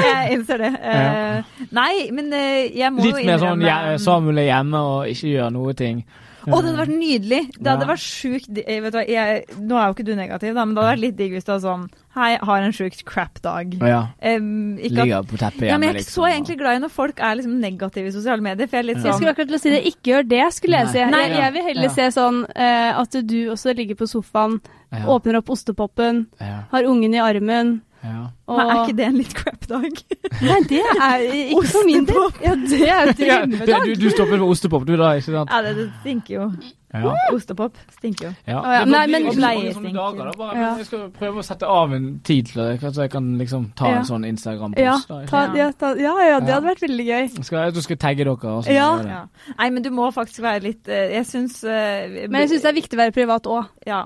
[SPEAKER 1] Jeg innser det. Eh, Nei, men eh, jeg må
[SPEAKER 3] Litt
[SPEAKER 1] jo
[SPEAKER 3] mer sånn ja, Samuel er hjemme og ikke gjør noe ting.
[SPEAKER 1] Å, det hadde vært nydelig! Det hadde
[SPEAKER 3] Ja.
[SPEAKER 1] vært sjukt eh, vet du hva, jeg, Nå er jo ikke du negativ, da, men det hadde vært litt digg hvis du var sånn Hei, har en sjukt crap-dag.
[SPEAKER 3] Ja.
[SPEAKER 1] Um, at
[SPEAKER 3] Ligger på teppet
[SPEAKER 1] ja,
[SPEAKER 3] hjemme,
[SPEAKER 1] men jeg er ikke
[SPEAKER 3] liksom.
[SPEAKER 1] så egentlig glad i når folk er liksom negative i sosiale medier. For jeg er litt
[SPEAKER 3] sånn,
[SPEAKER 2] Jeg skulle akkurat til å si det. Ikke gjør det, skulle jeg
[SPEAKER 3] Nei.
[SPEAKER 2] si.
[SPEAKER 1] Nei,
[SPEAKER 2] jeg, jeg vil heller
[SPEAKER 3] ja.
[SPEAKER 2] se sånn uh, at du også ligger på sofaen,
[SPEAKER 3] ja.
[SPEAKER 2] åpner opp ostepopen,
[SPEAKER 3] Ja,
[SPEAKER 2] har ungen i armen
[SPEAKER 3] ja.
[SPEAKER 2] og
[SPEAKER 1] Men er ikke det en litt crap-dag?
[SPEAKER 2] Nei, det er ikke for min del. Ja, det er jo
[SPEAKER 3] Ja,
[SPEAKER 2] drømmedag.
[SPEAKER 3] du, du stopper med ostepop, du da, ikke sant?
[SPEAKER 1] Ja, det, det stinker jo.
[SPEAKER 3] Ja.
[SPEAKER 1] Ostepop stinker jo.
[SPEAKER 3] ja.
[SPEAKER 2] Oh, ja, nei, men-
[SPEAKER 3] sånne dager,
[SPEAKER 2] Ja.
[SPEAKER 3] Jeg skal prøve å sette av en tid til det, så jeg kan liksom ta
[SPEAKER 2] Ja.
[SPEAKER 3] en sånn Instagram-post.
[SPEAKER 2] ja, ja, ja, det hadde vært veldig gøy.
[SPEAKER 3] Skal jeg, du skal tagge dere også.
[SPEAKER 2] Ja.
[SPEAKER 1] Ja. Nei, men du må faktisk være litt eh, Jeg syns uh,
[SPEAKER 2] Men jeg syns det er viktig å være privat òg.
[SPEAKER 1] Ja.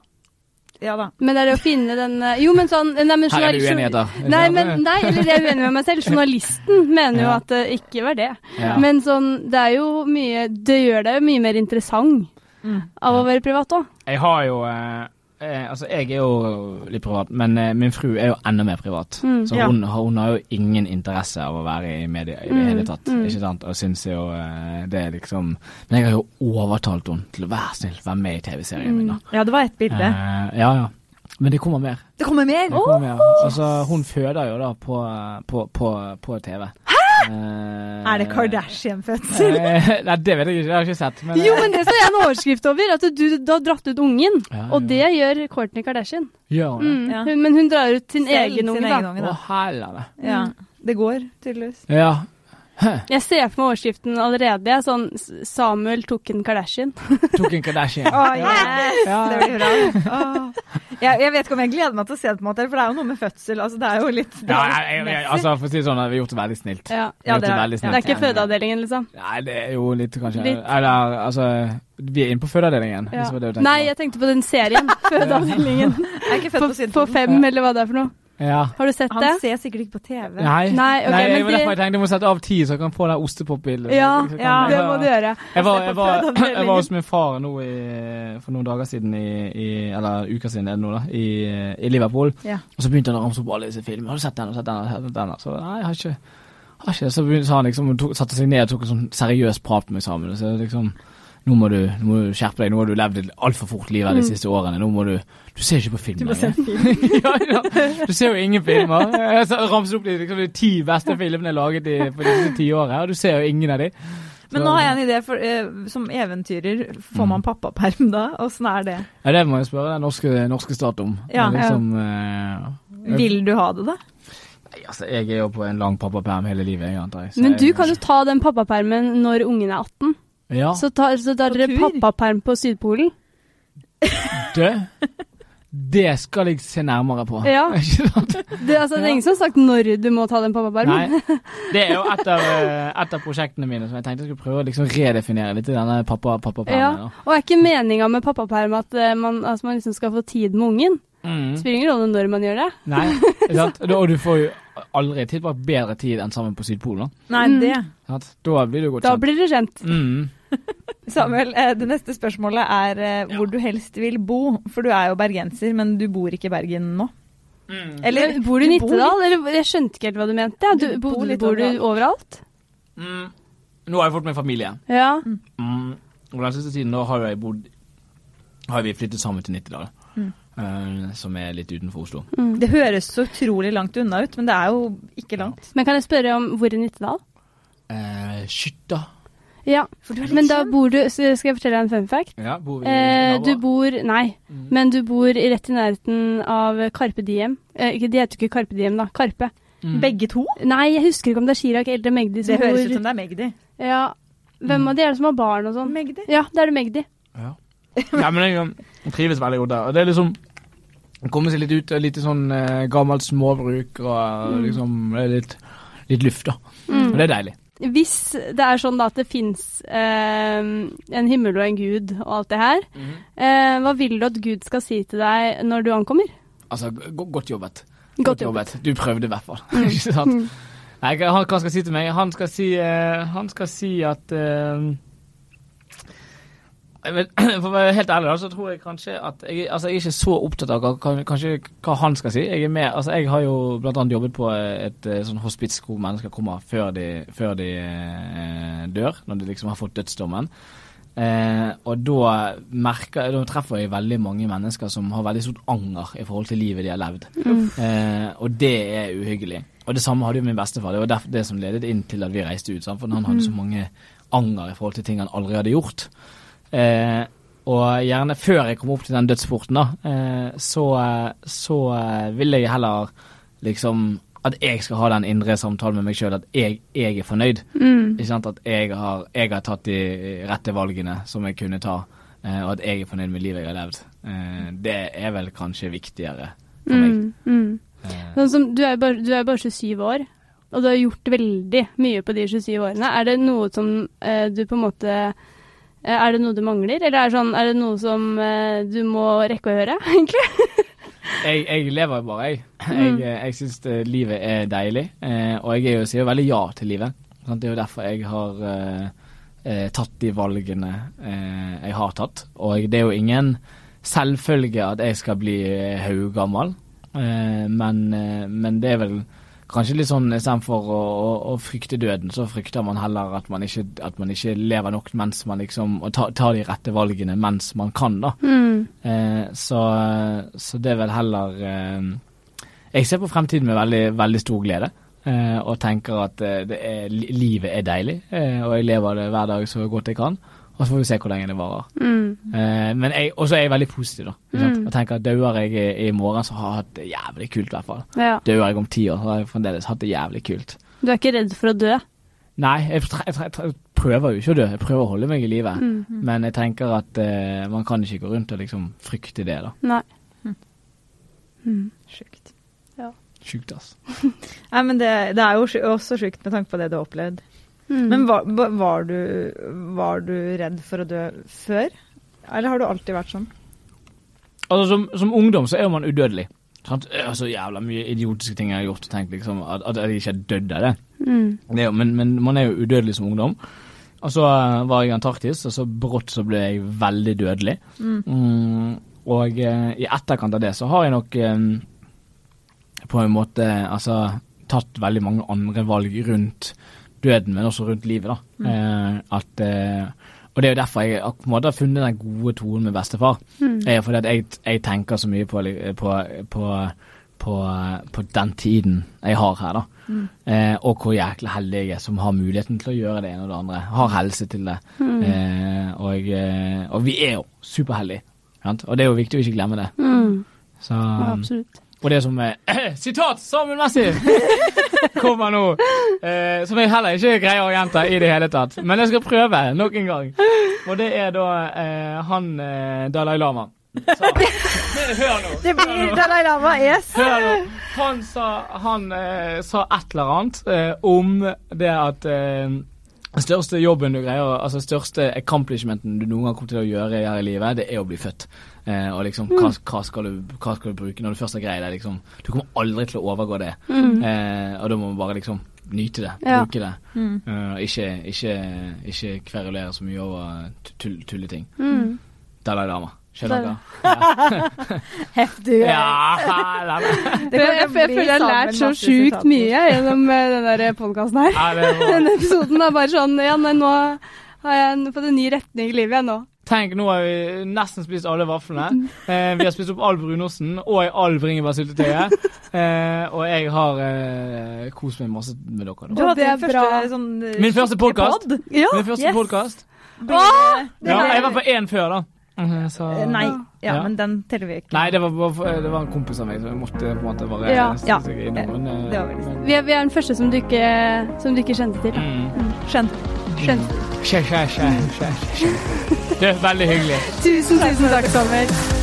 [SPEAKER 1] Ja da.
[SPEAKER 2] Men det er det å finne den eh, Jo, men sånn nei, men
[SPEAKER 3] Her er det
[SPEAKER 2] uenighet,
[SPEAKER 3] da.
[SPEAKER 2] Nei, men, nei, eller jeg er uenig med meg selv. Journalisten mener jo
[SPEAKER 3] Ja.
[SPEAKER 2] at det ikke var det.
[SPEAKER 3] Ja.
[SPEAKER 2] Men sånn, det er jo mye Det gjør deg jo mye mer interessant
[SPEAKER 1] Mm.
[SPEAKER 2] av å være privat òg.
[SPEAKER 3] Jeg har jo eh, eh, altså jeg er jo litt privat, men eh, min fru er jo enda mer privat.
[SPEAKER 2] Mm.
[SPEAKER 3] Så
[SPEAKER 1] Ja.
[SPEAKER 3] hun, har- hun har jo ingen interesse av å være i media i det
[SPEAKER 2] Mm,
[SPEAKER 3] hele tatt.
[SPEAKER 2] mm.
[SPEAKER 3] Ikke sant? Og syns jo eh, det er liksom Men jeg har jo overtalt henne til å være snill, være med i TV-serien min, da.
[SPEAKER 1] Ja, det var ett bilde.
[SPEAKER 3] Eh, ja, ja. Men det kommer mer.
[SPEAKER 1] Det kommer mer!
[SPEAKER 3] Det kommer mer. Altså, hun føder jo da på, på, på, på TV. Hæ?!
[SPEAKER 1] Er det Kardashian-fødsel? *laughs*
[SPEAKER 3] Eh, nei, det vet jeg ikke. Det har jeg ikke sett. Men,
[SPEAKER 2] Jo, men det så jeg en overskrift over. At du, du har dratt ut ungen.
[SPEAKER 3] Ja,
[SPEAKER 2] Og det gjør Courtney Kardashian.
[SPEAKER 3] Ja?
[SPEAKER 2] Mm.
[SPEAKER 1] Ja.
[SPEAKER 2] Hun, men hun drar ut sin
[SPEAKER 1] Selv
[SPEAKER 2] egen unge, da.
[SPEAKER 1] egen unge,
[SPEAKER 3] Å,
[SPEAKER 1] da.
[SPEAKER 3] helvete.
[SPEAKER 1] Ja. Det går, tydeligvis.
[SPEAKER 3] Ja.
[SPEAKER 2] Jeg ser for meg overskriften allerede. Sånn Samuel tok en Kardashian. *laughs*
[SPEAKER 3] Tok en Kardashian.
[SPEAKER 1] Oh, yes!
[SPEAKER 3] Ja.
[SPEAKER 1] Det blir bra. *laughs* Oh. Jeg, jeg vet ikke om jeg gleder meg til å se det, på en måte, for det er jo noe med fødsel. Altså, det er jo litt
[SPEAKER 3] Ja, jeg, jeg, altså, for å si det sånn, vi har gjort det veldig snilt.
[SPEAKER 2] Ja.
[SPEAKER 3] ja
[SPEAKER 1] det er-.
[SPEAKER 2] Det er ikke fødeavdelingen, liksom.
[SPEAKER 3] Nei, det er jo litt, kanskje.
[SPEAKER 2] Litt.
[SPEAKER 3] Eller, altså Vi er inne på fødeavdelingen.
[SPEAKER 2] Ja. Nei, jeg tenkte på den serien. *laughs* Fødeavdelingen. På
[SPEAKER 1] på
[SPEAKER 2] fem, eller hva det er for noe.
[SPEAKER 3] Ja.
[SPEAKER 2] Har du sett
[SPEAKER 1] Han
[SPEAKER 2] det?
[SPEAKER 1] ser sikkert ikke på TV.
[SPEAKER 3] Nei,
[SPEAKER 2] Nei, okay,
[SPEAKER 3] Nei,
[SPEAKER 2] men
[SPEAKER 3] det var derfor jeg tenkte jeg må sette av tid, så jeg kan få det ostepopbildet.
[SPEAKER 2] Ja,
[SPEAKER 1] ja,
[SPEAKER 2] Det må du gjøre.
[SPEAKER 3] Jeg var, jeg, var, *clears throat* jeg var hos min far nå i, for noen dager siden, i, i, eller uker siden er det nå, da, i, i Liverpool.
[SPEAKER 1] Ja.
[SPEAKER 3] Og så begynte han å ramse opp alle disse filmene. Har du sett den og sett den? og sett den? Så nei, jeg har ikke, har ikke. Så begynte, så han liksom, tok, satte seg ned og tok en sånn seriøs prat med meg sammen. Så liksom, nå må, du, nå må du skjerpe deg. Nå har du levd et altfor fort liv de
[SPEAKER 2] Mm.
[SPEAKER 3] siste årene. Nå må du Du ser ikke på film
[SPEAKER 1] Du se
[SPEAKER 3] lenger.
[SPEAKER 1] film. *laughs*
[SPEAKER 3] ja, ja. Du ser jo ingen filmer. Jeg ramset opp de, liksom, de ti beste filmene laget i, på disse ti årene, og du ser jo ingen av de.
[SPEAKER 1] Men nå har jeg en idé, for eh, som eventyrer, får man pappaperm da? Åssen er det?
[SPEAKER 3] Ja, det må jeg spørre den norske, norske stat om.
[SPEAKER 1] Ja.
[SPEAKER 3] Liksom, eh,
[SPEAKER 1] Vil du ha det, da?
[SPEAKER 3] Nei, altså, jeg er jo på en lang pappaperm hele livet, jeg, antar jeg.
[SPEAKER 2] Men du
[SPEAKER 3] jeg-
[SPEAKER 2] kan jo ta den pappapermen når ungen er 18.
[SPEAKER 3] Ja,
[SPEAKER 2] Så tar, så tar dere pappaperm på Sydpolen.
[SPEAKER 3] det Det skal jeg se nærmere på.
[SPEAKER 2] Ja. *laughs* Det, altså, det er ingen som har sagt når du må ta den pappapermen.
[SPEAKER 3] Nei. Det er jo et av, eh, et av prosjektene mine som jeg tenkte jeg skulle prøve å liksom redefinere litt i denne pappa, pappapermen.
[SPEAKER 2] Ja. Og er ikke meninga med pappaperm at eh, man, altså, man liksom skal få tid med ungen?
[SPEAKER 3] Mm.
[SPEAKER 2] Spiller ingen rolle når man gjør det.
[SPEAKER 3] Nei? *laughs* Og du får jo aldri tilbrakt bedre tid enn sammen på Sydpolen.
[SPEAKER 1] Nei,
[SPEAKER 2] Mm.
[SPEAKER 1] det.
[SPEAKER 3] Da blir du godt kjent.
[SPEAKER 2] Da blir du kjent.
[SPEAKER 3] Mm. *laughs*
[SPEAKER 1] Samuel, eh, det neste spørsmålet er hvor hvor du helst vil bo. For du er jo bergenser, men du bor ikke i Bergen nå.
[SPEAKER 3] Mm.
[SPEAKER 1] Eller
[SPEAKER 2] bor du i Nittedal? Eller, jeg skjønte ikke helt hva du mente. Du,
[SPEAKER 1] Du
[SPEAKER 2] bor,
[SPEAKER 1] bor
[SPEAKER 2] bor du overalt?
[SPEAKER 3] Mm. Nå har jeg fått meg familie.
[SPEAKER 2] Ja.
[SPEAKER 3] Mm. Og den siste tiden har jeg bodd Har vi flyttet sammen til Nittedal,
[SPEAKER 1] Mm.
[SPEAKER 3] eh, som er litt utenfor Oslo.
[SPEAKER 2] Mm.
[SPEAKER 1] Det høres så utrolig langt unna ut, men det er jo ikke langt.
[SPEAKER 2] Men kan jeg spørre om hvor i Nittedal?
[SPEAKER 3] Uh, Skytta.
[SPEAKER 2] Ja, men da bor du Skal jeg fortelle deg en fun fact?
[SPEAKER 3] Ja, bor vi
[SPEAKER 2] Eh, du bor Nei,
[SPEAKER 3] Mm.
[SPEAKER 2] men du bor i rett i nærheten av Karpe Diem. Eh, de heter jo ikke Karpe Diem, da. Karpe.
[SPEAKER 3] Mm.
[SPEAKER 1] Begge to?
[SPEAKER 2] Nei, jeg husker ikke om det er Chirag eller Magdi som
[SPEAKER 1] Det høres ut som det er Magdi.
[SPEAKER 2] Ja. Hvem av de er det som har barn og sånn?
[SPEAKER 1] Magdi?
[SPEAKER 2] Ja, det er det Magdi.
[SPEAKER 3] Ja. ja, men jeg trives veldig godt der. Og det er liksom Komme seg litt ut, litt sånn eh, gammelt småbruk og
[SPEAKER 2] Mm.
[SPEAKER 3] liksom litt, litt luft, da.
[SPEAKER 2] Mm.
[SPEAKER 3] Og det er deilig.
[SPEAKER 2] Hvis det er sånn da at det fins eh, en himmel og en gud og alt det her, eh, hva vil du at Gud skal si til deg når du ankommer?
[SPEAKER 3] Altså, go godt jobbet.
[SPEAKER 2] Godt jobbet.
[SPEAKER 3] Du prøvde i hvert fall. *laughs* Ikke sant?
[SPEAKER 2] Mm.
[SPEAKER 3] Nei, han, hva skal han si til meg? Han skal si, uh, han skal si at vet, *clears throat* For å være helt ærlig, så tror jeg kanskje at jeg, altså, jeg er ikke så opptatt av kanskje hva han skal si. Jeg er mer, altså, jeg har jo annet jobbet på et, eh, sånn hospits hvor mennesker kommer før de, før de eh, dør, når de liksom har fått dødsdommen. Eh, og da merker Da treffer jeg veldig mange mennesker som har veldig stort anger i forhold til livet de har levd.
[SPEAKER 2] Mm.
[SPEAKER 3] Eh, og det er uhyggelig. Og det samme hadde jo min bestefar. Det var derfor det som ledet inn til at vi reiste ut. Sant? For han hadde så mange anger i forhold til ting han aldri hadde gjort. Eh, og gjerne før jeg kom opp til den dødsporten, da, eh, så, så eh, vil jeg heller liksom at jeg skal ha den indre samtalen med meg sjøl, at jeg, jeg er fornøyd.
[SPEAKER 2] Mm.
[SPEAKER 3] Ikke sant? At jeg har, jeg har tatt de rette valgene som jeg kunne ta, eh, og at jeg er fornøyd med livet jeg har levd. Eh, det er vel kanskje viktigere for meg.
[SPEAKER 2] Mm. Mm.
[SPEAKER 3] Eh,
[SPEAKER 2] Sånn som, du er bare, du er bare 27 år, og du har gjort veldig mye på de 27 årene. Er det noe som eh, du på en måte eh, Er det noe du mangler, eller er det, sånn, er det noe som eh, du må rekke å høre, *laughs* egentlig?
[SPEAKER 3] jeg, jeg lever bare, jeg.
[SPEAKER 2] Mm.
[SPEAKER 3] Jeg, jeg syns livet er deilig, eh, og jeg er jo, sier veldig ja til livet. Det er jo derfor jeg har eh, eh, tatt de valgene eh, jeg har tatt. Og det er jo ingen selvfølge at jeg skal bli haugammel, eh, men, eh, men det er vel kanskje litt sånn istedenfor å, å, å frykte døden, så frykter man heller at man ikke, at man ikke lever nok mens man liksom Og tar tar de rette valgene mens man kan, da.
[SPEAKER 2] Mm.
[SPEAKER 3] Eh, så, så det er vel heller eh, Jeg ser på fremtiden med veldig, veldig stor glede. eh, og tenker at eh, det er, livet er deilig, eh, og jeg lever det hver dag så godt jeg kan. Og så får vi se hvor lenge det varer.
[SPEAKER 2] Mm.
[SPEAKER 3] Eh, men jeg, også er jeg veldig positiv, da.
[SPEAKER 2] Mm.
[SPEAKER 3] Og tenker at Dauer jeg i, morgen, så har jeg hatt det jævlig kult, i hvert fall.
[SPEAKER 2] Ja.
[SPEAKER 3] Dauer jeg om ti år, så har jeg fremdeles hatt det jævlig kult.
[SPEAKER 2] Du er ikke redd for å dø?
[SPEAKER 3] Nei, jeg, jeg, jeg prøver jo ikke å dø. Jeg prøver å holde meg i live.
[SPEAKER 2] Mm.
[SPEAKER 3] Men jeg tenker at eh, man kan ikke gå rundt og liksom frykte det, da.
[SPEAKER 2] Nei.
[SPEAKER 1] Mm.
[SPEAKER 2] Sjukt.
[SPEAKER 1] Sjukt.
[SPEAKER 3] Sjukt, *laughs* altså.
[SPEAKER 1] Nei, men det, det er jo også sjukt med tanke på det du har opplevd.
[SPEAKER 2] Mm.
[SPEAKER 1] Men var, var, du, var du redd for å dø før? Eller har du alltid vært sånn?
[SPEAKER 3] Altså, som, som ungdom så er jo man udødelig. Sant? Er Så jævla mye idiotiske ting jeg har gjort og tenkt liksom, at, at jeg ikke er dødd av det.
[SPEAKER 2] Mm.
[SPEAKER 3] det jo, men, men man er jo udødelig som ungdom. Og så eh, var jeg i Antarktis, og så brått så ble jeg veldig dødelig.
[SPEAKER 1] Mm.
[SPEAKER 3] Mm, og eh, i etterkant av det så har jeg nok eh, på en måte altså tatt veldig mange andre valg rundt døden, men også rundt livet, da. Eh, at eh, og det er jo derfor jeg på en måte har funnet den gode tonen med bestefar.
[SPEAKER 2] Mm.
[SPEAKER 3] Er fordi at jeg, jeg tenker så mye på, på, på, på, på den tiden jeg har her, da.
[SPEAKER 1] Mm.
[SPEAKER 3] Eh, og hvor jækla heldig jeg er som har muligheten til å gjøre det ene og det andre. Har helse til det.
[SPEAKER 2] Mm.
[SPEAKER 3] Eh, og, eh, og vi er jo superheldige. Sant? Og det er jo viktig å ikke glemme det.
[SPEAKER 2] Mm.
[SPEAKER 3] Så,
[SPEAKER 2] Ja, absolutt.
[SPEAKER 3] Og det som er *clears throat* Sitat Samuel Messi! *laughs* Kommer nå. Eh, som jeg heller ikke greier å gjenta i det hele tatt. Men jeg skal prøve nok en gang. Og det er da eh, han eh, Dalai Lama. Så, hør nå.
[SPEAKER 1] Det blir Dalai Lama, yes!
[SPEAKER 3] Hør nå. Han sa, han, eh, sa et eller annet eh, om det at eh, største jobben du greier, altså største accomplishmenten du noen gang kommer til å gjøre her i livet, det er å bli født. Eh, og liksom, hva, hva, skal du, hva skal du bruke når du først har greid det? Liksom, du kommer aldri til å overgå det.
[SPEAKER 2] Mm.
[SPEAKER 3] Eh, og da må man bare liksom nyte det,
[SPEAKER 2] Ja.
[SPEAKER 3] bruke det.
[SPEAKER 1] Mm.
[SPEAKER 3] Eh, ikke, ikke, ikke kverulere så mye over tull, tulleting.
[SPEAKER 2] Mm.
[SPEAKER 3] Dalai Lama. Skjønner du? *laughs*
[SPEAKER 1] Heftig.
[SPEAKER 3] Ja.
[SPEAKER 1] Det
[SPEAKER 2] Jeg, føler jeg har lært så sjukt mye gjennom denne den podkasten her.
[SPEAKER 3] Var- *laughs*
[SPEAKER 2] Denne episoden er bare sånn Ja, nei, nå har jeg fått en ny retning i livet, jeg nå.
[SPEAKER 3] Tenk, nå har vi nesten spist alle vaflene. *laughs* Eh, vi har spist opp all brunosten og all bringebærsyltetøyet. Eh, og jeg har eh, kost meg masse med dere.
[SPEAKER 1] Du
[SPEAKER 3] Da.
[SPEAKER 1] hadde
[SPEAKER 2] Det er
[SPEAKER 1] første
[SPEAKER 2] bra.
[SPEAKER 1] sånn eh,
[SPEAKER 3] Min første podcast.
[SPEAKER 1] pod.
[SPEAKER 2] Ja.
[SPEAKER 3] Min første
[SPEAKER 1] yes.
[SPEAKER 3] Ja, jeg var på én før, da. Eh, Så,
[SPEAKER 1] Eh, Nei, ja,
[SPEAKER 3] Ja.
[SPEAKER 1] men den teller vi ikke.
[SPEAKER 3] Nei, det var, bare- det var en kompis av meg, så jeg måtte på en måte bare
[SPEAKER 2] Ja.
[SPEAKER 3] stikke
[SPEAKER 1] Ja.
[SPEAKER 3] innom. Men, eh,
[SPEAKER 1] Det var
[SPEAKER 3] men-
[SPEAKER 2] Vi er, vi er den første som du ikke, som du ikke kjente til.
[SPEAKER 3] Mm.
[SPEAKER 2] Skjønt.
[SPEAKER 3] Skjønt. Skjønt. Skjønt. Skjønt. skje. Det er veldig hyggelig.
[SPEAKER 2] Tusen, tusen takk, Samuel.